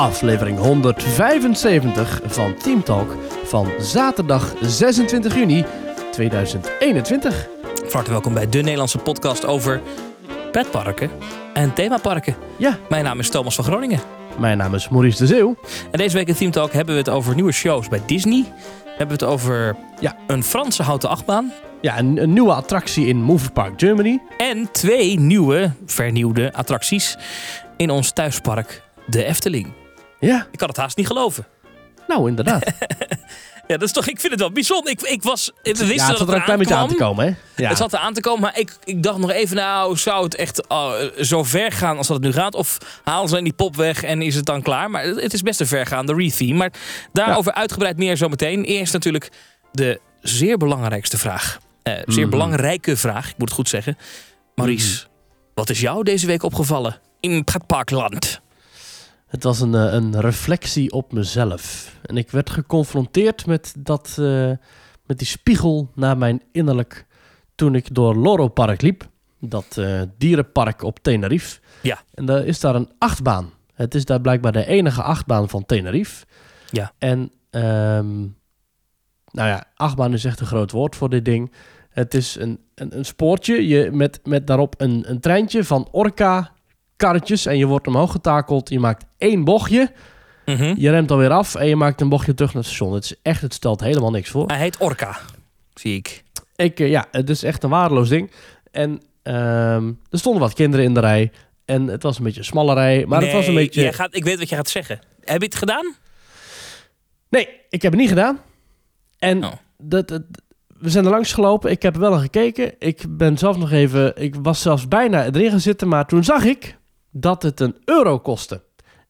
aflevering 175 van Team Talk van zaterdag 26 juni 2021. Van harte welkom bij de Nederlandse podcast over petparken en themaparken. Ja, Mijn naam is Thomas van Groningen. mijn naam is Maurice de Zeeuw. En deze week in Team Talk hebben we het over nieuwe shows bij Disney. Hebben we het over Ja. een Franse houten achtbaan. Ja, een, een nieuwe attractie in Movie Park Germany. En twee nieuwe, vernieuwde attracties in ons thuispark, de Efteling. Ja, Ik kan het haast niet geloven. nou inderdaad. Ja, dat is toch, ik vind het wel bijzonder. Ik, ik was, we wisten ja, het dat zat er een klein beetje aan te komen, hè? Ja. Het zat er aan te komen, maar ik, ik dacht nog even, nou, zou het echt uh, zo ver gaan als dat het nu gaat? Of halen ze die pop weg en is het dan klaar? Maar het is best een vergaande retheme. Maar daarover uitgebreid meer zometeen. Eerst natuurlijk de zeer belangrijkste vraag. Eh, zeer Mhm. belangrijke vraag, ik moet het goed zeggen. Maurice, wat is jou deze week opgevallen in pretparkland? Het was een, eh, een reflectie op mezelf. En ik werd geconfronteerd met, dat, eh, met die spiegel naar mijn innerlijk toen ik door Loro Park liep. Dat eh, dierenpark op Tenerife. Ja. En daar is daar een achtbaan. Het is daar blijkbaar de enige achtbaan van Tenerife. Ja. En, ehm, nou ja, achtbaan is echt een groot woord voor dit ding. Het is een, een, een spoortje je, met, met daarop een, een treintje van orka karretjes en je wordt omhoog getakeld. Je maakt één bochtje, Mhm. je remt alweer af en je maakt een bochtje terug naar het station. Het is echt, het stelt helemaal niks voor. Hij heet Orca, zie ik. Ik, eh, ja, het is echt een waardeloos ding. En ehm, er stonden wat kinderen in de rij en het was een beetje een smalle rij, maar het was een beetje... jij gaat, ik weet wat je gaat zeggen. Heb je het gedaan? Nee, ik heb het niet gedaan. En Oh. dat, dat- we zijn er langs gelopen. Ik heb er wel naar gekeken. Ik ben zelf nog even... Ik was zelfs bijna erin gaan zitten. Maar toen zag ik dat het een euro kostte.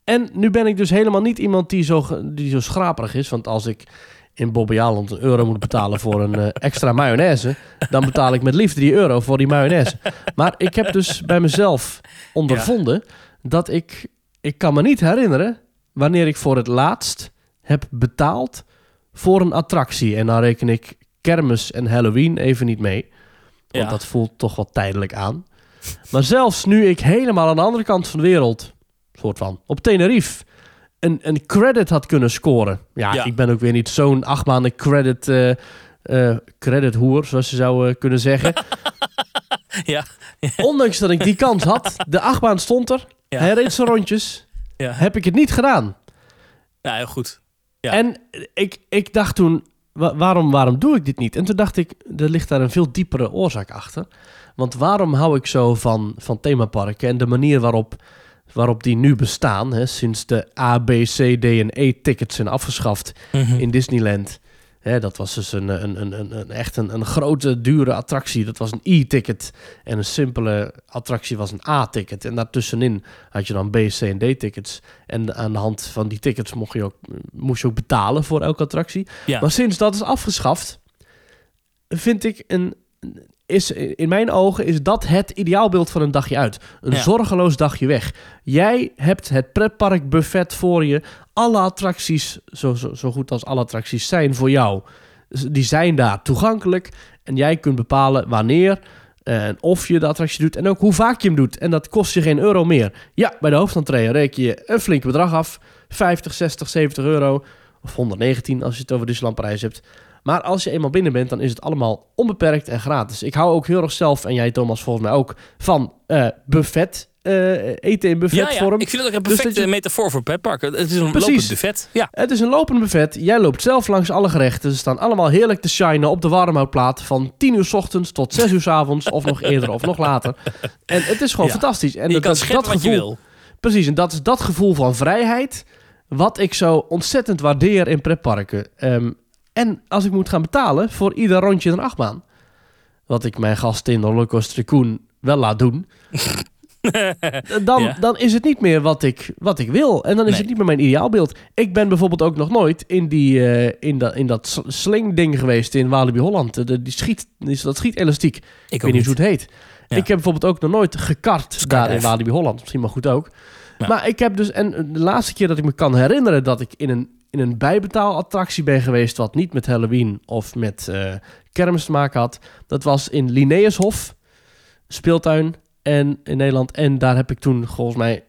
En nu ben ik dus helemaal niet iemand die zo, die zo schraperig is. Want als ik in Bobbejaanland een euro moet betalen voor een eh, extra mayonaise... dan betaal ik met liefde die euro voor die mayonaise. Maar ik heb dus bij mezelf ondervonden dat ik... Ik kan me niet herinneren wanneer ik voor het laatst heb betaald voor een attractie. En dan reken ik kermis en Halloween even niet mee. Want Ja. dat voelt toch wat tijdelijk aan. Maar zelfs nu ik helemaal aan de andere kant van de wereld, soort van, op Tenerife, een, een credit had kunnen scoren. Ja, Ja. ik ben ook weer niet zo'n acht maanden credit, eh, credit hoer, zoals je zou eh, kunnen zeggen. Ja. Ondanks dat ik die kans had, de achtbaan stond er, Ja. hij reed zijn rondjes, Ja. heb ik het niet gedaan. Ja, heel goed. Ja. En ik, ik dacht toen, wa- waarom, waarom doe ik dit niet? En toen dacht ik, er ligt daar een veel diepere oorzaak achter. Want waarom hou ik zo van, van themaparken en de manier waarop, waarop die nu bestaan, hè, sinds de A, B, C, D en E-tickets zijn afgeschaft Mhm. in Disneyland. Hè, dat was dus een, een, een, een, een- echt een, een grote, dure attractie. Dat was een E-ticket. En een simpele attractie was een A-ticket. En daartussenin had je dan B, C en D-tickets. En aan de hand van die tickets mocht je ook, moest je ook betalen voor elke attractie. Ja. Maar sinds dat is afgeschaft, vind ik een. Is, in mijn ogen is dat het ideaalbeeld van een dagje uit. Een Ja. zorgeloos dagje weg. Jij hebt het pretpark buffet voor je. Alle attracties, zo, zo, zo goed als alle attracties zijn voor jou. Die zijn daar toegankelijk. En jij kunt bepalen wanneer eh, en of je de attractie doet. En ook hoe vaak je hem doet. En dat kost je geen euro meer. Ja, bij de hoofdentree reken je een flink bedrag af. 50, 60, 70 euro. Of 119 als je het over Disneyland Parijs hebt. Maar als je eenmaal binnen bent, dan is het allemaal onbeperkt en gratis. Ik hou ook heel erg zelf, en jij Thomas volgens mij ook, van eh, buffet. eh, eten in Ja, ja, buffetvorm. ik vind het ook een Dus perfecte je- metafoor voor pretparken. Het is een Precies. lopend buffet. Ja. Het is een lopend buffet. Jij loopt zelf langs alle gerechten. Ze staan allemaal heerlijk te shinen op de warmhoutplaat. Van 10 uur s ochtends tot 6 uur s avonds. Of nog eerder of nog later. En het is gewoon Ja. fantastisch. En je dat, kan dat, je gevoel, wil. Precies, en dat is dat gevoel van vrijheid. Wat ik zo ontzettend waardeer in pretparken. Ehm, en als ik moet gaan betalen voor ieder rondje een achtbaan. Wat ik mijn gasten in de Rollercoaster Tycoon wel laat doen. dan, Ja. dan is het niet meer wat ik, wat ik wil. En dan is Nee. het niet meer mijn ideaalbeeld. Ik ben bijvoorbeeld ook nog nooit in, die, eh, in, dat, in dat sl- slingding geweest in Walibi Holland. De, de- die schiet, die- dat schietelastiek. Ik, Ik weet niet hoe het heet. Ja. Ik heb bijvoorbeeld ook nog nooit gekart daar in. Walibi Holland. Misschien maar goed ook. Ja. Maar ik heb dus... En de laatste keer dat ik me kan herinneren dat ik in een, in een bijbetaalattractie ben geweest... wat niet met Halloween of met eh, kermis te maken had... dat was in Linnaeushof, speeltuin en in Nederland. En daar heb ik toen volgens mij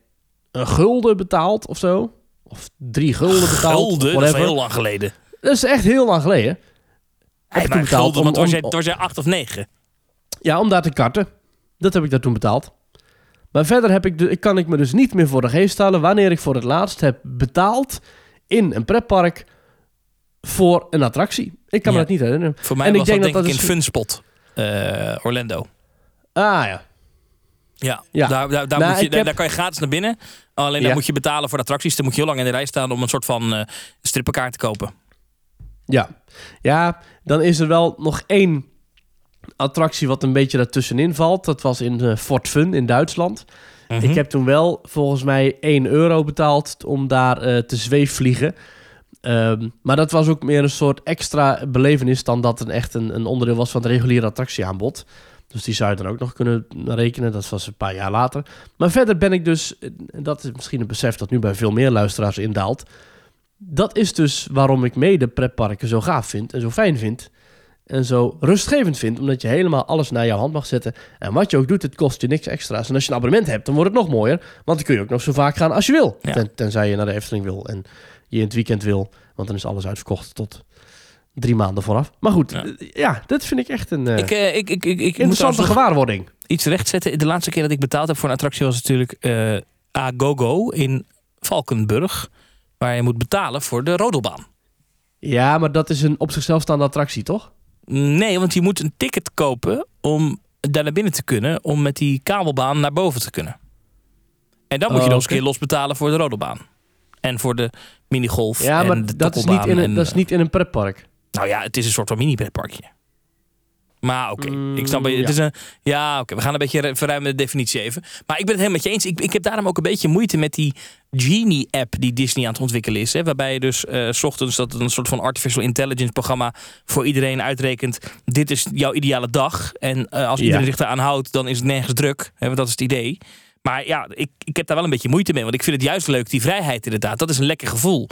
een gulden betaald of zo. of drie gulden betaald. Gulden, dat is heel lang geleden. Dat is echt heel lang geleden. Hey, maar betaald gulden, om- want was om- jij, was jij acht of negen? Ja, om daar te karten. Dat heb ik daar toen betaald. Maar verder heb ik de, kan ik me dus niet meer voor de geest halen wanneer ik voor het laatst heb betaald in een pretpark voor een attractie. Ik kan Ja. me dat niet herinneren. Voor mij En ik denk dat dat denk ik in is- Funspot, eh, Orlando. Ah ja. Ja, Ja. Daar, daar, daar, Nou, moet je, daar, heb- daar kan je gratis naar binnen. Alleen dan Ja. moet je betalen voor de attracties. Dan moet je heel lang in de rij staan om een soort van eh strippenkaart te kopen. Ja. Ja, dan is er wel nog één attractie wat een beetje daartussenin valt. Dat was in eh, Fort Fun in Duitsland. Mhm. Ik heb toen wel volgens mij 1 euro betaald om daar eh, te zweefvliegen. Ehm, maar dat was ook meer een soort extra belevenis dan dat het echt een, een onderdeel was van het reguliere attractieaanbod. Dus die zou je dan ook nog kunnen rekenen. Dat was een paar jaar later. Maar verder ben ik dus, eh, dat is misschien een besef dat nu bij veel meer luisteraars indaalt. Dat is dus waarom ik mede pretparken zo gaaf vind en zo fijn vind. En zo rustgevend vind, omdat je helemaal alles naar jouw hand mag zetten. En wat je ook doet, het kost je niks extra's. En als je een abonnement hebt, dan wordt het nog mooier. Want dan kun je ook nog zo vaak gaan als je wil. Ja. Ten, tenzij je naar de Efteling wil en je in het weekend wil. Want dan is alles uitverkocht tot drie maanden vooraf. Maar goed, Ja. ja, ja dat vind ik echt een eh, ik, eh, ik, ik, ik, ik moet interessante gewaarwording. iets rechtzetten. De laatste keer dat ik betaald heb voor een attractie was natuurlijk eh Agogo in Valkenburg. Waar je moet betalen voor de rodelbaan. Ja, maar dat is een op zichzelf staande attractie, toch? Nee, want je moet een ticket kopen om daar naar binnen te kunnen. Om met die kabelbaan naar boven te kunnen. En dan moet je Oh, nog eens een keer los betalen voor de rodelbaan. En voor de minigolf Ja, en maar de dat is, niet in een, en, dat is eh, niet in een pretpark. Nou ja, het is een soort van mini-pretparkje. Maar oké, Mm, ik snap het. Het ja. is een, ja, oké, we gaan een beetje verruimen de definitie even. Maar ik ben het helemaal met je eens. Ik, ik heb daarom ook een beetje moeite met die Genie-app die Disney aan het ontwikkelen is. Hè, waarbij je dus eh, s ochtends dat een soort van artificial intelligence programma voor iedereen uitrekent. Dit is jouw ideale dag. En eh, als Ja. iedereen zich eraan houdt, dan is het nergens druk. Hè, want dat is het idee. Maar ja, ik, ik heb daar wel een beetje moeite mee. Want ik vind het juist leuk, die vrijheid inderdaad. Dat is een lekker gevoel.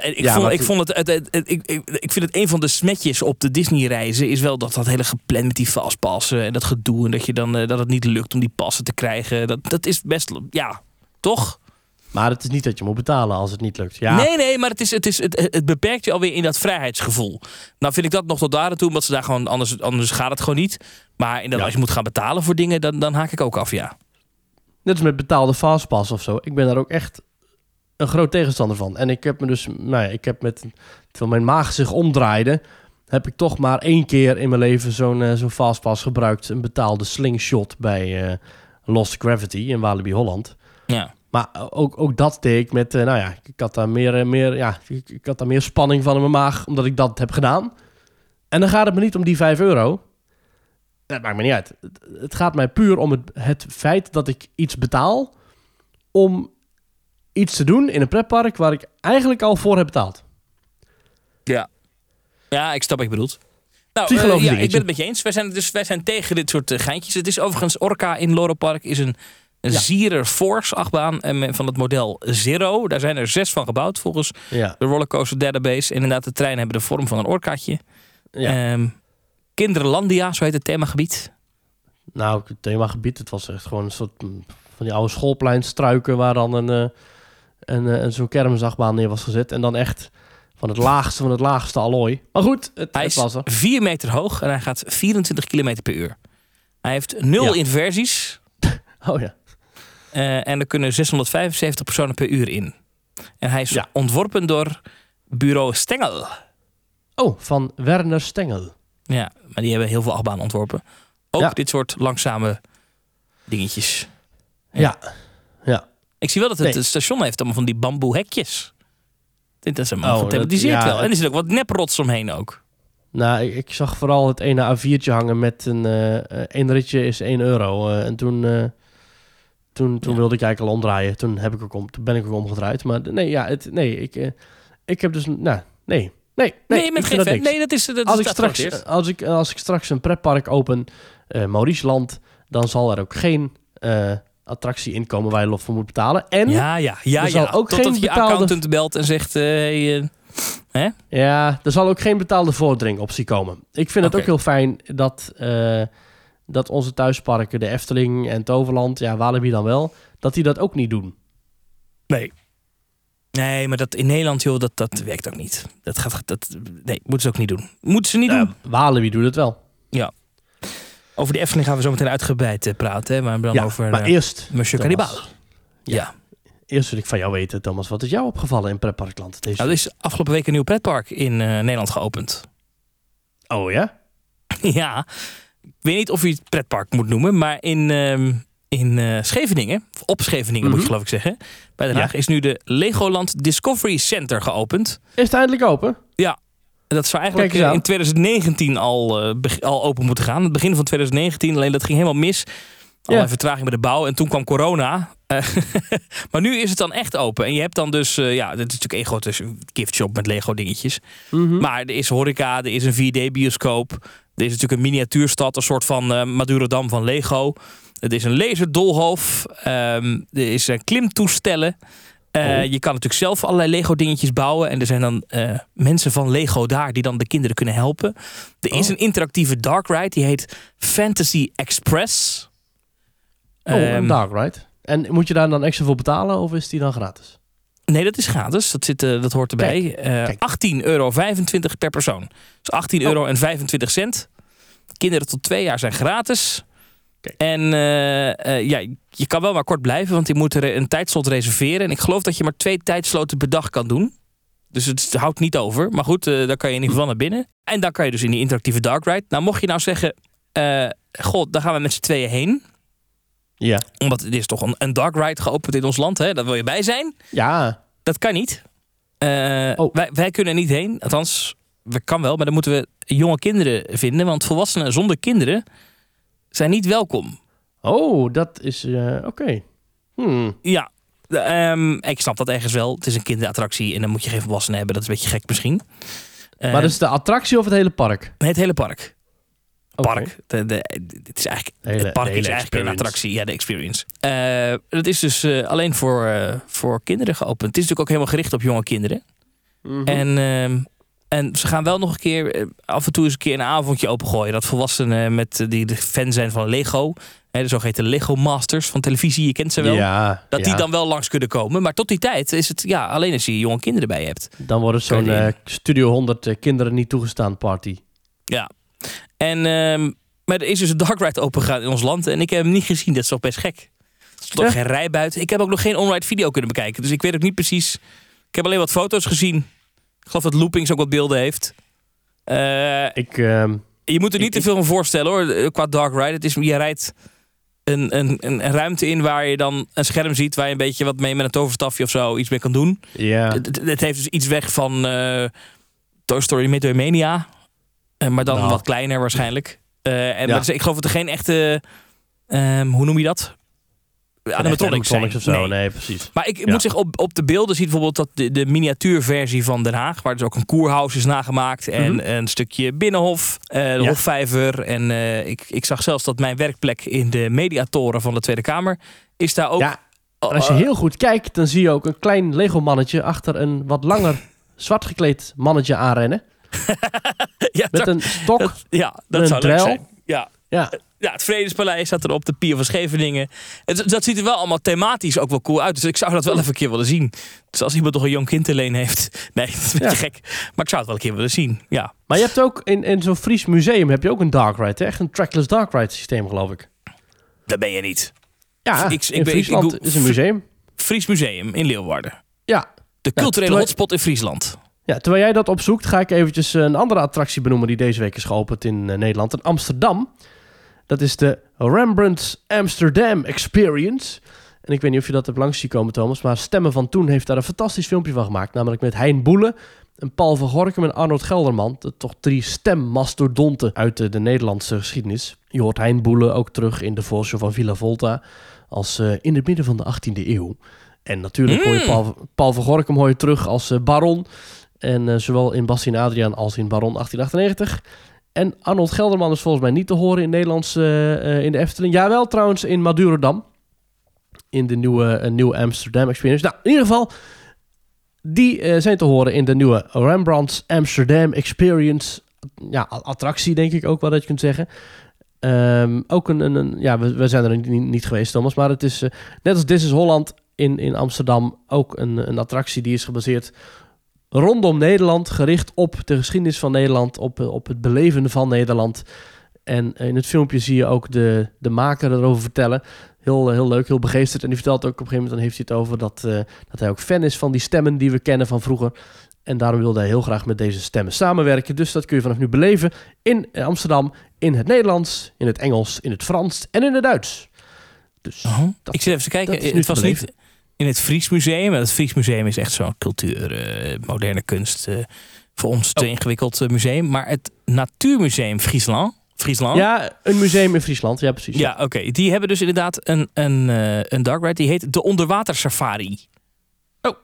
Ik, Ja, vond, ik, vond het, het, het- het- ik, ik, ik vind het een van de smetjes op de Disney-reizen is wel dat dat hele gepland met die fastpassen en dat gedoe en dat, je dan, eh, dat het niet lukt om die passen te krijgen. Dat, dat is best, ja, toch? Maar het is niet dat je moet betalen als het niet lukt. Ja, Nee, nee, maar het, is, het, is, het, het beperkt je alweer in dat vrijheidsgevoel. Nou vind ik dat nog tot daar toe, omdat ze daar gewoon, anders, anders gaat het gewoon niet. Maar Ja. als je moet gaan betalen voor dingen, dan, dan haak ik ook af, ja. Net als met betaalde fastpass of zo. Ik ben daar ook echt een groot tegenstander van. En ik heb me dus, nou ja, ik heb met, terwijl mijn maag zich omdraaide, heb ik toch maar één keer in mijn leven zo'n eh, zo'n fastpass gebruikt. Een betaalde slingshot bij eh, Lost Gravity in Walibi Holland. ja. Maar ook, ook dat deed ik met, eh, nou ja, ik had daar meer, meer, ja, ik, ik had daar meer spanning van in mijn maag, omdat ik dat heb gedaan. En dan gaat het me niet om die 5 euro. Dat maakt me niet uit. Het, het gaat mij puur om het, het feit dat ik iets betaal om iets te doen in een pretpark waar ik eigenlijk al voor heb betaald. Ja. Ja, ik snap wat je bedoelt. Nou, eh, ja, ik ben het met je eens. Wij zijn, dus, wij zijn tegen dit soort eh, geintjes. Het is overigens Orca in Loro Park is een, een Ja. Zierer Force achtbaan en met- van het model Zero. Daar zijn er zes van gebouwd volgens Ja, de Rollercoaster Database. En inderdaad, de treinen hebben de vorm van een orkaatje. ja. Ehm, Kinderlandia, zo heet het themagebied. nou, het themagebied, het was echt gewoon een soort van die oude schoolpleinstruiken waar dan een, eh, een, eh, een zo'n kermisachtbaan neer was gezet. En dan echt van het laagste van het laagste allooi. Maar goed, het, Hij het is was er. 4 meter hoog en hij gaat 24 km per uur. Hij heeft nul Ja. inversies. Oh ja. Eh, en er kunnen 675 personen per uur in. En hij is Ja. ontworpen door bureau Stengel. Oh, van Werner Stengel. Ja, maar die hebben heel veel achtbanen ontworpen. Ook Ja. dit soort langzame dingetjes. Ja. Ja. Ik zie wel dat het, Nee. station heeft allemaal van die bamboe hekjes. Dit is hem Oh, gethematiseerd dat- ja, wel. En er zit ook wat neprots omheen ook. Nou, ik, ik zag vooral het ene A4'tje hangen met een, eh, één ritje is 1 euro. eh, en toen, eh, toen, toen Ja. wilde ik eigenlijk al omdraaien. Toen, heb ik ook om, toen ben ik ook omgedraaid. Maar nee, ja, het, nee, ik, ik heb dus, nou, nee, nee, nee. Nee, met geen dat. Nee, dat is, dat als, is ik straks, als, ik, als ik straks een pretpark open, eh Mauriceland, dan zal er ook geen attractie inkomen waar je nog voor moet betalen. En Ja, ja, ja. er zal ja. ook Totdat geen je betaalde- accountant belt en zegt... eh, hey, eh, Ja, er zal ook geen betaalde vordringoptie komen. Ik vind het ook heel fijn dat, eh, dat onze thuisparken, de Efteling en Toverland, ja, Walibi dan wel, dat die dat ook niet doen. nee. Nee, maar dat in Nederland, joh, dat, dat werkt ook niet. Dat gaat, dat, nee, moeten ze ook niet doen. Moeten ze niet doen. Ja, Walibi doet het wel. Over de Efteling gaan we zo meteen uitgebreid eh, praten. Hè, maar dan Ja, over maar eh, eerst, Monsieur Thomas. Ja. Ja. eerst wil ik van jou weten, Thomas. Wat is jou opgevallen in Pretparkland? Deze Nou, er is afgelopen week een nieuw pretpark in eh, Nederland geopend. Oh ja? ja, ik weet niet of je het pretpark moet noemen, maar in, ehm, in eh, Scheveningen, of op Scheveningen moet je Mhm. geloof ik zeggen, bij Den Ja. Haag is nu de Legoland Discovery Center geopend. Is het eindelijk open? Dat zou eigenlijk eh, in 2019 al, eh, al open moeten gaan. Het begin van 2019, alleen dat ging helemaal mis. Ja. vertraging bij de bouw en toen kwam corona. Eh, maar nu is het dan echt open. En je hebt dan dus, ja, dit is natuurlijk één grote giftshop met Lego dingetjes. Mhm. Maar er is horeca, er is een 4D-bioscoop. Er is natuurlijk een miniatuurstad, een soort van eh Madurodam van Lego. Het is een laserdolhof. Ehm, er is een klimtoestellen. Eh, Oh. Je kan natuurlijk zelf allerlei Lego-dingetjes bouwen. En er zijn dan eh, mensen van Lego daar die dan de kinderen kunnen helpen. Er is Oh. een interactieve dark ride, die heet Fantasy Express. Oh, Ehm, een dark ride. En moet je daar dan extra voor betalen of is die dan gratis? Nee, dat is gratis. Dat, zit, eh, dat hoort erbij. Kijk. 18,25 euro per persoon. Dus 18 Oh. euro en 25 cent. Kinderen tot twee jaar zijn gratis. Kijk. En eh, eh, ja, je kan wel maar kort blijven, want je moet er een tijdslot reserveren. En ik geloof dat je maar twee tijdsloten per dag kan doen. Dus het houdt niet over. Maar goed, eh daar kan je in ieder geval naar binnen. En dan kan je dus in die interactieve dark ride. Nou, mocht je nou zeggen, god, daar gaan we met z'n tweeën heen. Ja. Omdat er is toch een, een dark ride geopend in ons land. Hè? Daar wil je bij zijn. Ja. Dat kan niet. Oh. wij, wij kunnen er niet heen. Althans, we kan wel, maar dan moeten we jonge kinderen vinden. Want volwassenen zonder kinderen zijn niet welkom. Oh, dat is... eh, Oké. Hmm. Ja, ehm, ik snap dat ergens wel. Het is een kinderattractie en dan moet je geen volwassenen hebben. Dat is een beetje gek misschien. Eh, maar dat is de attractie of het hele park? Het hele park. Park. De, de, het is eigenlijk, hele- het park is eigenlijk een attractie. Ja, de experience. Eh, het is dus eh, alleen voor, voor kinderen geopend. Het is natuurlijk ook helemaal gericht op jonge kinderen. Mhm. En, ehm, en ze gaan wel nog een keer, eh, af en toe eens een keer een avondje opengooien. Dat volwassenen met, eh, die de fan zijn van Lego, hè, de zogeheten Lego Masters van televisie, je kent ze wel. Ja, Dat ja. die dan wel langs kunnen komen. Maar tot die tijd is het ja, alleen als je jonge kinderen bij hebt. Dan wordt het zo'n eh, Studio 100 eh, kinderen niet toegestaan party. Ja. En, ehm, maar er is dus een dark ride opengegaan in ons land. En ik heb hem niet gezien. Dat is toch best gek. Er stond ook Ja. geen rij buiten. Ik heb ook nog geen online video kunnen bekijken. Dus ik weet ook niet precies. Ik heb alleen wat foto's gezien. Ik geloof dat Loopings ook wat beelden heeft. Eh, Ik, ehm, Je moet er niet Ik- te veel van voorstellen hoor, eh, qua Dark Ride. Het is, je rijdt een, een, een, ruimte in waar je dan een scherm ziet... waar je een beetje wat mee met een toverstafje of zo iets mee kan doen. ja. Het, het- het heeft dus iets weg van eh Toy Story Midway Mania. Maar dan Nou. wat kleiner waarschijnlijk. En, Ja. maar ik geloof dat er geen echte... ehm, hoe noem je dat? Animatronics zijn. Of zo. Nee. Nee, precies. Maar ik Ja. moet zeggen, op, op de beelden ziet bijvoorbeeld dat de, de miniatuurversie van Den Haag, waar dus ook een koerhuis is nagemaakt en Mhm. een stukje binnenhof, eh, de Ja. hofvijver. En eh, ik, ik zag zelfs dat mijn werkplek in de mediatoren van de Tweede Kamer is daar ook. Ja, En als je eh, heel goed kijkt, dan zie je ook een klein Lego-mannetje achter een wat langer zwart gekleed mannetje aanrennen. ja, Met dat, een stok. dat- ja, dat een zou leuk zijn. Ja. Ja, ja, het Vredespaleis staat er op, de Pier van Scheveningen. Het, dat ziet er wel allemaal thematisch ook wel cool uit. Dus ik zou dat wel even een keer willen zien. Dus als iemand nog een jong kind alleen heeft. Nee, dat is een beetje Ja. gek. Maar ik zou het wel een keer willen zien. Ja. maar je hebt ook in, in zo'n Fries museum heb je ook een dark ride. Hè? Echt een trackless dark ride systeem, geloof ik. Daar ben je niet. Ja, Ik- ik in ben- Friesland ik is een museum. Fries Museum in Leeuwarden. Ja. De culturele hotspot in Friesland. ja, terwijl jij dat opzoekt, ga ik eventjes een andere attractie benoemen die deze week is geopend in eh, Nederland. In Amsterdam. Dat is de Rembrandt's Amsterdam Experience. En ik weet niet of je dat hebt langs zien komen, Thomas. Maar Stemmen van Toen heeft daar een fantastisch filmpje van gemaakt. Namelijk met Hein Boele, en Paul van Gorkum en Arnold Gelderman. De toch drie stemmastodonten uit de, de Nederlandse geschiedenis. Je hoort Hein Boele ook terug in de voorshow van Villa Volta. Als eh, in het midden van de 18e eeuw. En natuurlijk hoor je Mm. Paul, Paul van Gorkum hoor je terug als eh, baron. En eh, zowel in Bastien Adriaan als in Baron 1898. En Arnold Gelderman is volgens mij niet te horen in Nederlands eh, eh, in de Efteling. Jawel, trouwens in Madurodam. In de nieuwe, eh, nieuwe Amsterdam Experience. Nou, in ieder geval, die zijn te horen in de nieuwe Rembrandt's Amsterdam Experience. Ja, attractie denk ik ook wel dat je kunt zeggen. Ehm, ook een, een, ja, we, we zijn er niet, niet geweest, Thomas. Maar het is net als This is Holland in, in Amsterdam ook een, een attractie die is gebaseerd rondom Nederland, gericht op de geschiedenis van Nederland, op, op het beleven van Nederland. En in het filmpje zie je ook de, de maker erover vertellen. Heel, heel leuk, heel begeesterd. En die vertelt ook op een gegeven moment, dan heeft hij het over dat, eh, dat hij ook fan is van die stemmen die we kennen van vroeger. En daarom wilde hij heel graag met deze stemmen samenwerken. Dus dat kun je vanaf nu beleven in Amsterdam, in het Nederlands, in het Engels, in het Frans en in het Duits. Dus Oh. dat- ik zit even te kijken. dat is nu Het was beleven. niet in het Fries Museum. En het Fries Museum is echt zo'n cultuur, eh, moderne kunst. eh, voor ons te Oh. ingewikkeld eh, museum. Maar het Natuurmuseum Friesland. Friesland. ja, een museum in Friesland. Ja, precies. Ja, oké. Die hebben dus inderdaad een, een, een dark ride. Die heet de Onderwater Safari. Oh.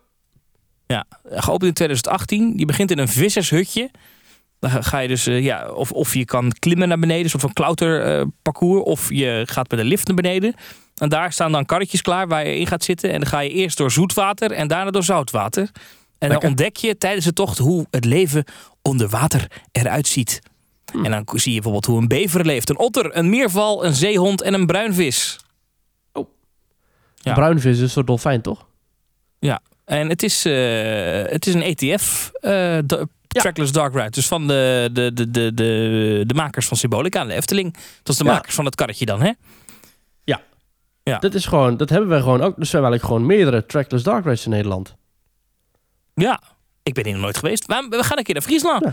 Ja, geopend in 2018. Die begint in een vissershutje. Dan ga- je dus, ja, of, of je kan klimmen naar beneden, een soort van klauterparcours. of je gaat met een lift naar beneden. En daar staan dan karretjes klaar waar je in gaat zitten. En dan ga je eerst door zoetwater en daarna door zoutwater. En dan ontdek je tijdens de tocht hoe het leven onder water eruit ziet. Hm. En dan zie je bijvoorbeeld hoe een bever leeft, een otter, een meerval, een zeehond en een bruinvis. Ja. Bruinvis is een soort dolfijn, toch? En het is, eh, het is een ETF, eh, Trackless Dark Ride. Dus van de, de, de, de, de, de makers van Symbolica de Efteling. Dat is de Ja. makers van het karretje dan, hè? Ja. Dat is gewoon, dat hebben wij gewoon ook. Dus we hebben eigenlijk gewoon meerdere trackless dark rides in Nederland. Ja. Ik ben hier nog nooit geweest. We, we gaan een keer naar Friesland. Ja.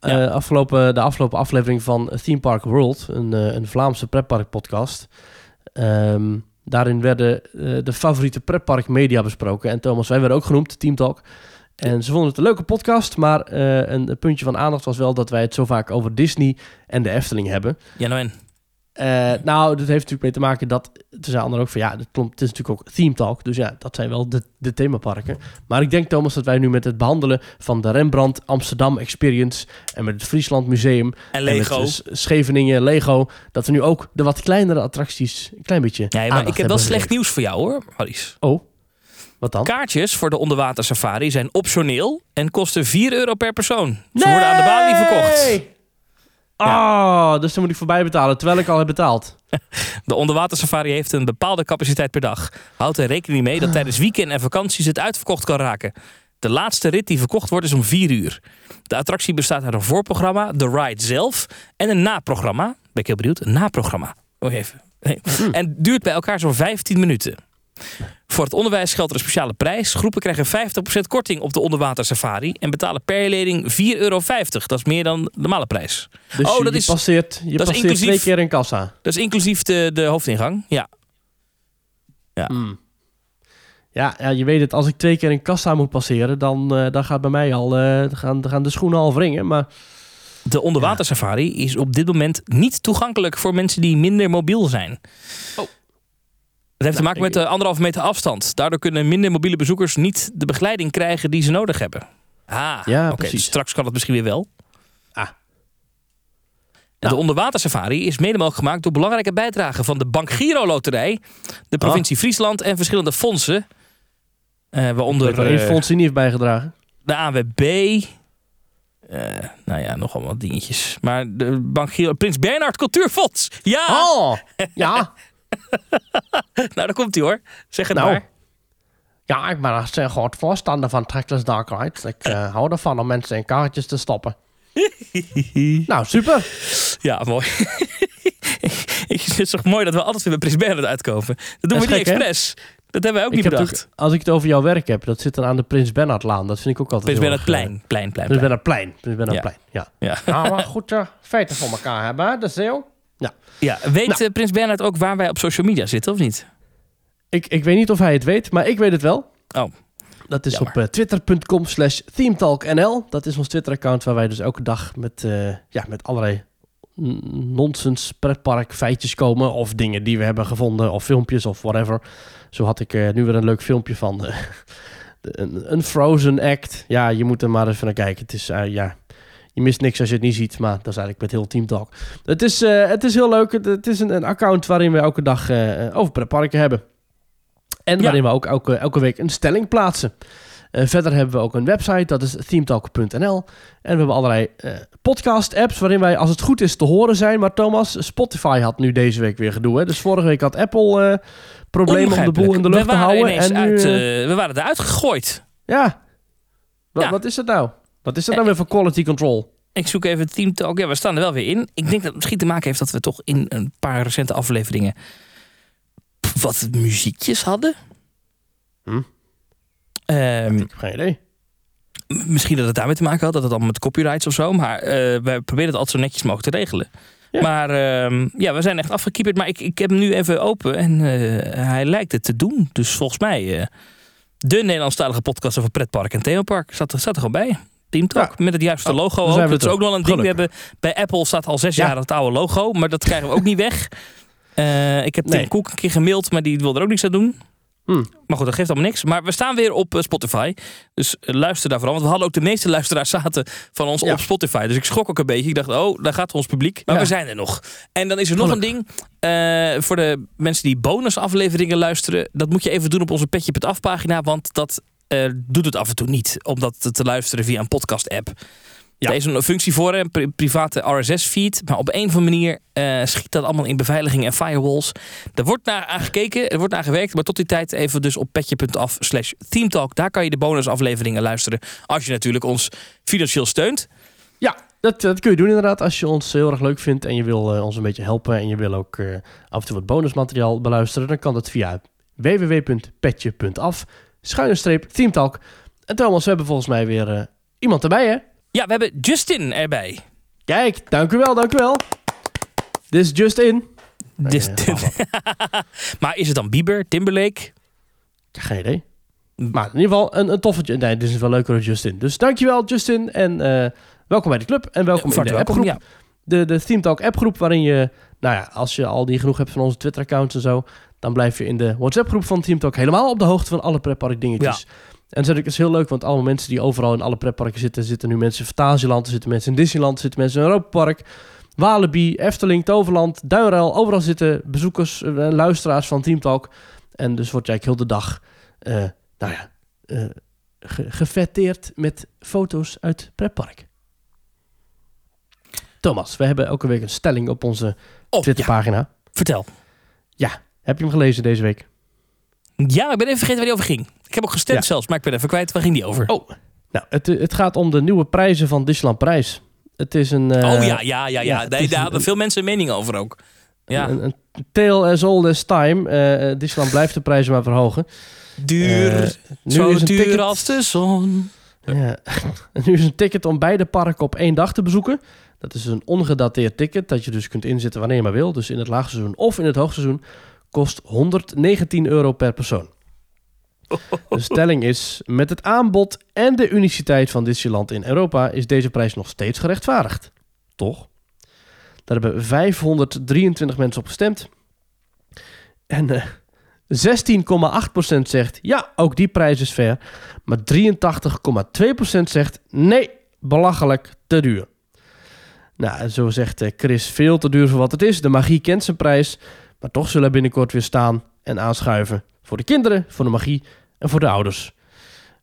Ja. Eh, afgelopen, de afgelopen aflevering van Theme Park World, een, eh, een Vlaamse pretpark podcast. Ehm, daarin werden eh, de favoriete pretpark media besproken. En Thomas, wij werden ook genoemd, Team Talk. En ze vonden het een leuke podcast, maar een, een puntje van aandacht was wel dat wij het zo vaak over Disney en de Efteling hebben. Ja, nou en. Eh, nou, dat heeft natuurlijk mee te maken dat... Toen zei anderen ook van ja, dat klopt, het is natuurlijk ook Theme Talk. Dus ja, dat zijn wel de, de themaparken. Maar ik denk Thomas dat wij nu met het behandelen van de Rembrandt Amsterdam Experience... en met het Friesland Museum... En en Lego. met Scheveningen, Lego... dat we nu ook de wat kleinere attracties een klein beetje Ja, maar ik heb wel slecht nieuws voor jou hoor, Harries. Oh, wat dan? Kaartjes voor de onderwater safari zijn optioneel en kosten 4 euro per persoon. Ze worden aan de balie verkocht. Ah, dus dan moet ik voorbij betalen, terwijl ik al heb betaald. De onderwater safari heeft een bepaalde capaciteit per dag. Houd er rekening mee dat tijdens weekend en vakanties het uitverkocht kan raken. De laatste rit die verkocht wordt is om 4 uur. De attractie bestaat uit een voorprogramma, de ride zelf en een naprogramma. Ben ik heel benieuwd. Een naprogramma. Oh, even. Nee. En duurt bij elkaar zo'n 15 minuten. Voor het onderwijs geldt er een speciale prijs. Groepen krijgen 50% korting op de onderwater safari en betalen per leerling 4,50 euro. Dat is meer dan de normale prijs. Dus Oh, je, dat je is- passeert, je dat is passeert inclusief- twee keer een kassa. Dat is inclusief de, de hoofdingang. Ja. Hmm. Ja, ja, je weet het, als ik twee keer een kassa moet passeren, dan, eh, dan gaat bij mij al, eh, dan gaan, gaan de schoenen al wringen. Maar De onderwater safari is op dit moment niet toegankelijk voor mensen die minder mobiel zijn. Oh. Het heeft te Nou, maken met de anderhalve meter afstand. Daardoor kunnen minder mobiele bezoekers niet de begeleiding krijgen die ze nodig hebben. Ah, Ja, oké, precies. dus straks kan het misschien weer wel. Ah. De Nou. onderwater safari is mede mogelijk gemaakt door belangrijke bijdragen van de Bank Giro Loterij, de provincie Friesland en verschillende fondsen. Eh er waaronder één eh, fonds die niet heeft bijgedragen. de AWB. eh, nou ja, nogal wat dingetjes. Maar de Bank Giro, Prins Bernhard Cultuurfonds. Ja, Oh, ja. nou daar komt hij hoor. Zeg het Nou. maar. Ja, ik ben een zeer groot voorstander van Trackless Dark Rides. Ik eh, hou ervan om mensen in kaartjes te stoppen. nou, super. Ja, mooi. Ik vind het zo mooi dat we altijd weer bij Prins Bernhard uitkomen. Dat doen Dat we is niet hè? expres. Dat hebben wij ook Ik niet bedacht. als ik het over jouw werk heb, dat zit dan aan de Prins Bernhardlaan. Dat vind ik ook altijd Prins heel Bernhard erg, eh, plein. Plein, plein, Prins plein. Bernhardplein. Prins Bernhardplein, ja. Ja. Nou, maar goed eh, feiten voor elkaar hebben, hè, de zeeuw. Ja, weet Nou. eh, Prins Bernhard ook waar wij op social media zitten of niet? Ik, ik weet niet of hij het weet, maar ik weet het wel. Oh. Dat is Jammer. op eh, twitter.com slash themetalknl. Dat is ons Twitter-account waar wij dus elke dag met, eh, ja, met allerlei nonsens pretpark feitjes komen. Of dingen die we hebben gevonden, of filmpjes of whatever. Zo had ik eh, nu weer een leuk filmpje van eh, de- een, een Frozen act. Ja, je moet er maar even naar kijken. Het is, eh, ja... Je mist niks als je het niet ziet, maar dat is eigenlijk met heel Team Talk. Het is, eh, het is heel leuk. Het, het is een, een account waarin we elke dag eh, over pretparken hebben. En Ja. waarin we ook elke, elke week een stelling plaatsen. Eh, verder hebben we ook een website, dat is themetalk.nl. En we hebben allerlei podcast-apps waarin wij, als het goed is, te horen zijn. Maar Thomas, Spotify had nu deze week weer gedoe. Hè? Dus vorige week had Apple eh, problemen om de boel in de lucht te houden. En nu, uit, we waren eruit gegooid. ja. Wat, Ja. wat is dat nou? Wat is dat nou weer voor quality control? Ik zoek even het Team Talk. Ja, we staan er wel weer in. Ik denk dat het misschien te maken heeft dat we toch in een paar recente afleveringen wat muziekjes hadden. Hm. Ehm, Ik heb geen idee. Misschien dat het daarmee te maken had, dat het allemaal met copyrights of zo. Maar eh, wij proberen het altijd zo netjes mogelijk te regelen. Ja. Maar ehm, ja, we zijn echt afgekieperd. Maar ik, ik heb hem nu even open en eh, hij lijkt het te doen. Dus volgens mij, eh, de Nederlandstalige podcast over pretpark en themapark staat, er- staat er gewoon bij. Team Talk, Ja. met het juiste Oh, logo ook. Dat is ook nog een ding. We hebben, bij Apple staat al zes Ja. jaar het oude logo. Maar dat krijgen we ook niet weg. Eh, ik heb Tim Nee. Cook een keer gemaild, maar die wil er ook niks aan doen. Hm. Maar goed, dat geeft allemaal niks. Maar we staan weer op eh, Spotify. Dus eh, luister daar vooral. Want we hadden ook de meeste luisteraars zaten van ons Ja. op Spotify. Dus ik schrok ook een beetje. Ik dacht, oh, daar gaat ons publiek. Maar Ja. we zijn er nog. En dan is er nog een ding. voor de mensen die bonusafleveringen luisteren. Dat moet je even doen op onze pagina. Want dat eh, doet het af en toe niet. Om dat te luisteren via een podcast app. Ja. Er is een functie voor, een pri- private RSS-feed. Maar op een of andere manier eh, schiet dat allemaal in beveiliging en firewalls. Er wordt naar aangekeken, er wordt naar gewerkt. Maar tot die tijd even dus op petje.af slash teamtalk. Daar kan je de bonusafleveringen luisteren. Als je natuurlijk ons financieel steunt. Ja, dat, dat kun je doen inderdaad als je ons heel erg leuk vindt en je wil eh, ons een beetje helpen en je wil ook af en toe wat bonusmateriaal beluisteren, dan kan dat via www.petje.af schuine streep teamtalk. En Thomas, we hebben volgens mij weer eh, iemand erbij hè? Ja, we hebben Justin erbij. Kijk, dank u wel, dank u wel. Dit is Justin. Maar is het dan Bieber, Timberlake? Heb geen idee. Maar in ieder geval een, een toffe... Nee, dit is wel leuker dan Justin. Dus dankjewel Justin en eh, welkom bij de club en welkom in de appgroep. ja. de, de Theme Talk appgroep, waarin je, nou ja, als je al die genoeg hebt van onze Twitter-accounts en zo, dan blijf je in de WhatsApp-groep van Theme Talk helemaal op de hoogte van alle pretpark dingetjes. En dat is heel leuk, want allemaal mensen die overal in alle pretparken zitten, zitten nu mensen in Fantasieland, er zitten mensen in Disneyland, er zitten mensen in Europa Park, Walibi, Efteling, Toverland, Duinruil, overal zitten bezoekers en luisteraars van Team Talk. En dus je eigenlijk heel de dag, eh, nou ja, eh, ge- gefetteerd met foto's uit pretpark. Thomas, we hebben elke week een stelling op onze Oh, ja, Twitterpagina. vertel. Heb je hem gelezen deze week? Ja, ik ben even vergeten waar die over ging. Ik heb ook gestemd Ja. zelfs, maar ik ben even kwijt. Waar ging die over? Oh, nou, het, het gaat om de nieuwe prijzen van Disneyland Parijs. Het is een... eh, oh ja, ja, ja. ja. nee, daar hadden veel mensen een mening over ook. Ja, Een, een tale as old as time. Eh, Disneyland blijft de prijzen maar verhogen. duur. Eh, nu zo is een duur ticket- als de zon. Ja. Nu is een ticket om beide parken op één dag te bezoeken. Dat is een ongedateerd ticket dat je dus kunt inzetten wanneer je maar wil. Dus in het laagseizoen of in het hoogseizoen kost 119 euro per persoon. De stelling is, met het aanbod en de uniciteit van Disneyland in Europa is deze prijs nog steeds gerechtvaardigd. Toch? Daar hebben 523 mensen op gestemd. En eh 16,8% zegt ja, ook die prijs is fair. Maar 83,2% zegt nee, belachelijk te duur. Nou, zo zegt eh, Chris veel te duur voor wat het is. De magie kent zijn prijs. Maar toch zullen er binnenkort weer staan en aanschuiven. Voor de kinderen, voor de magie en voor de ouders.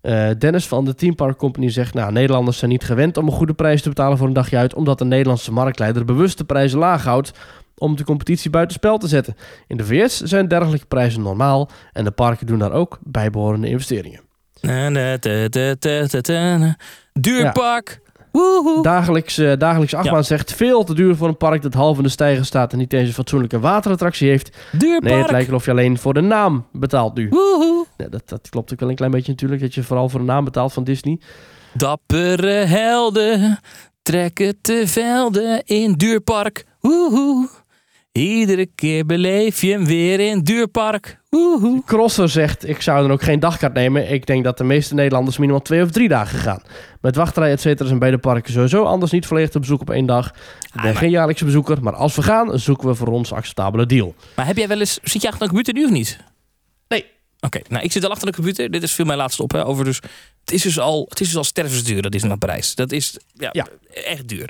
Eh, Dennis van de Team Park Company zegt... Nou, Nederlanders zijn niet gewend om een goede prijs te betalen voor een dagje uit... omdat de Nederlandse marktleider bewust de prijzen laag houdt... om de competitie buitenspel te zetten. In de VS zijn dergelijke prijzen normaal... en de parken doen daar ook bijbehorende investeringen. Na, na, Woehoe. Dagelijks, eh dagelijks achtbaan zegt veel te duur voor een park dat half in de stijger staat... en niet eens een fatsoenlijke waterattractie heeft. Duurpark. Nee, het lijkt alsof je alleen voor de naam betaalt nu. Woehoe. Ja, dat, dat klopt ook wel een klein beetje natuurlijk... dat je vooral voor de naam betaalt van Disney. Dappere helden trekken te velden in Duurpark. Woehoe. Iedere keer beleef je hem weer in Duurpark. Woehoe. Crosser zegt, ik zou dan ook geen dagkaart nemen. Ik denk dat de meeste Nederlanders minimaal twee of drie dagen gaan. Met wachtrij et cetera zijn beide parken sowieso anders niet volledig te bezoeken op één dag. Ik ben maar- geen jaarlijkse bezoeker, maar als we gaan, zoeken we voor ons een acceptabele deal. Maar heb jij wel eens... Zit je achter de computer nu of niet? Nee. Oké, nou ik zit al achter de computer. Dit is veel mijn laatste op. Hè, over dus, het is dus al, het is dus al stervensduur, dat is naar Parijs. Dat is ja, Ja. echt duur.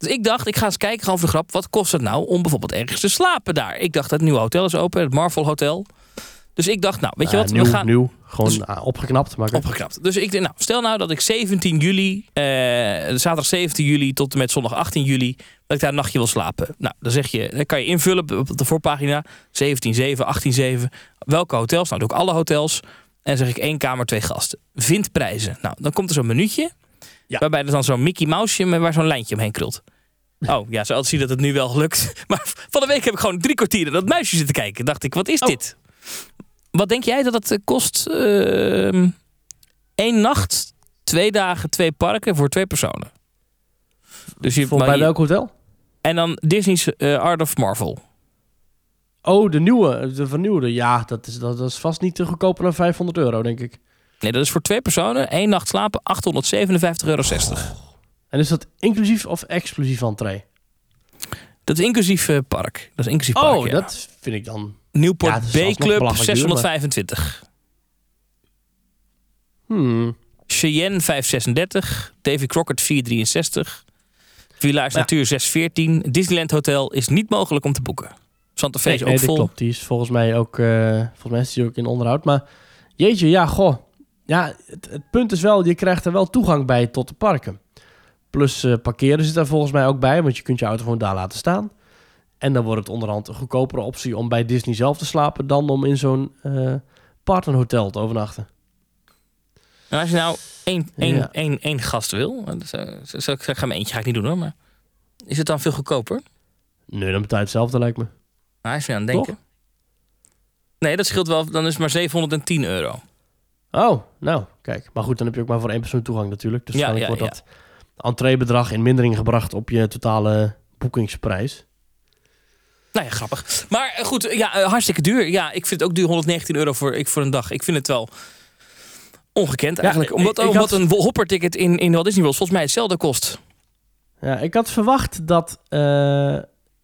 Dus ik dacht, ik ga eens kijken, gewoon voor de grap. Wat kost het nou om bijvoorbeeld ergens te slapen daar? Ik dacht, het nieuwe hotel is open, het Marvel Hotel. Dus ik dacht, nou, weet je wat, nieuw, we gaan nieuw. Gewoon Dus- ah, opgeknapt. Maar opgeknapt. Dus ik denk, nou, stel nou dat ik 17 juli, eh, zaterdag 17 juli tot en met zondag 18 juli, dat ik daar een nachtje wil slapen. Nou, dan zeg je, dan kan je invullen op de voorpagina 17.7, 18.7. Welke hotels? Nou, doe ik alle hotels. En dan zeg ik één kamer, twee gasten. Vind prijzen. Nou, dan komt er zo'n minuutje. Ja. Waarbij er dan zo'n Mickey Mouseje met waar zo'n lijntje omheen krult. Oh ja, zo zie dat het nu wel lukt. Maar van de week heb ik gewoon drie kwartier naar dat muisje zitten kijken. Dacht ik, wat is Oh. dit? Wat denk jij dat het eh, kost? Eén nacht, twee dagen, twee parken voor twee personen. Dus je, bij welk hotel? En dan Disney's eh, Art of Marvel. Oh, de nieuwe. De vernieuwde. Ja, dat is, dat, dat is vast niet te goedkoper dan 500 euro, denk ik. Nee, dat is voor twee personen. één nacht slapen, 857,60 euro. En is dat inclusief of exclusief entree? Dat is inclusief eh, park. Dat is inclusief park, Oh, ja. dat vind ik dan... Nieuwpoort Ja, B-Club, belachelijk duur, maar- 625. Hmm. Cheyenne 536. Davy Crockett 463. Village Ja. Natuur 614. Disneyland Hotel is niet mogelijk om te boeken. Santa Fe Nee, is nee, ook dat vol. klopt. Die is volgens mij ook, eh, volgens mij is die ook in onderhoud. Maar jeetje, ja, goh. Ja, het, het punt is wel, je krijgt er wel toegang bij tot de parken. Plus eh, parkeren zit daar volgens mij ook bij, want je kunt je auto gewoon daar laten staan. En dan wordt het onderhand een goedkopere optie om bij Disney zelf te slapen dan om in zo'n eh partnerhotel te overnachten. En als je nou één, één, Ja. één, één gast wil, dat zou, ik zeggen, mijn eentje ga ik niet doen hoor, maar is het dan veel goedkoper? Nee, dan betaal je hetzelfde lijkt me. Nou, is je aan het denken. Nee, dat scheelt wel, dan is het maar 710 euro. Oh, nou, kijk. Maar goed, dan heb je ook maar voor één persoon toegang natuurlijk. Dus Ja, wordt dat entreebedrag in mindering gebracht op je totale boekingsprijs. Nou ja, grappig. Maar eh, goed, ja, eh, hartstikke duur. Ja, ik vind het ook duur, 119 euro voor, ik, voor een dag. Ik vind het wel ongekend eigenlijk. omdat ik omdat had- een hopperticket in, in Walt Disney World volgens mij hetzelfde kost. Ja, ik had verwacht dat, eh,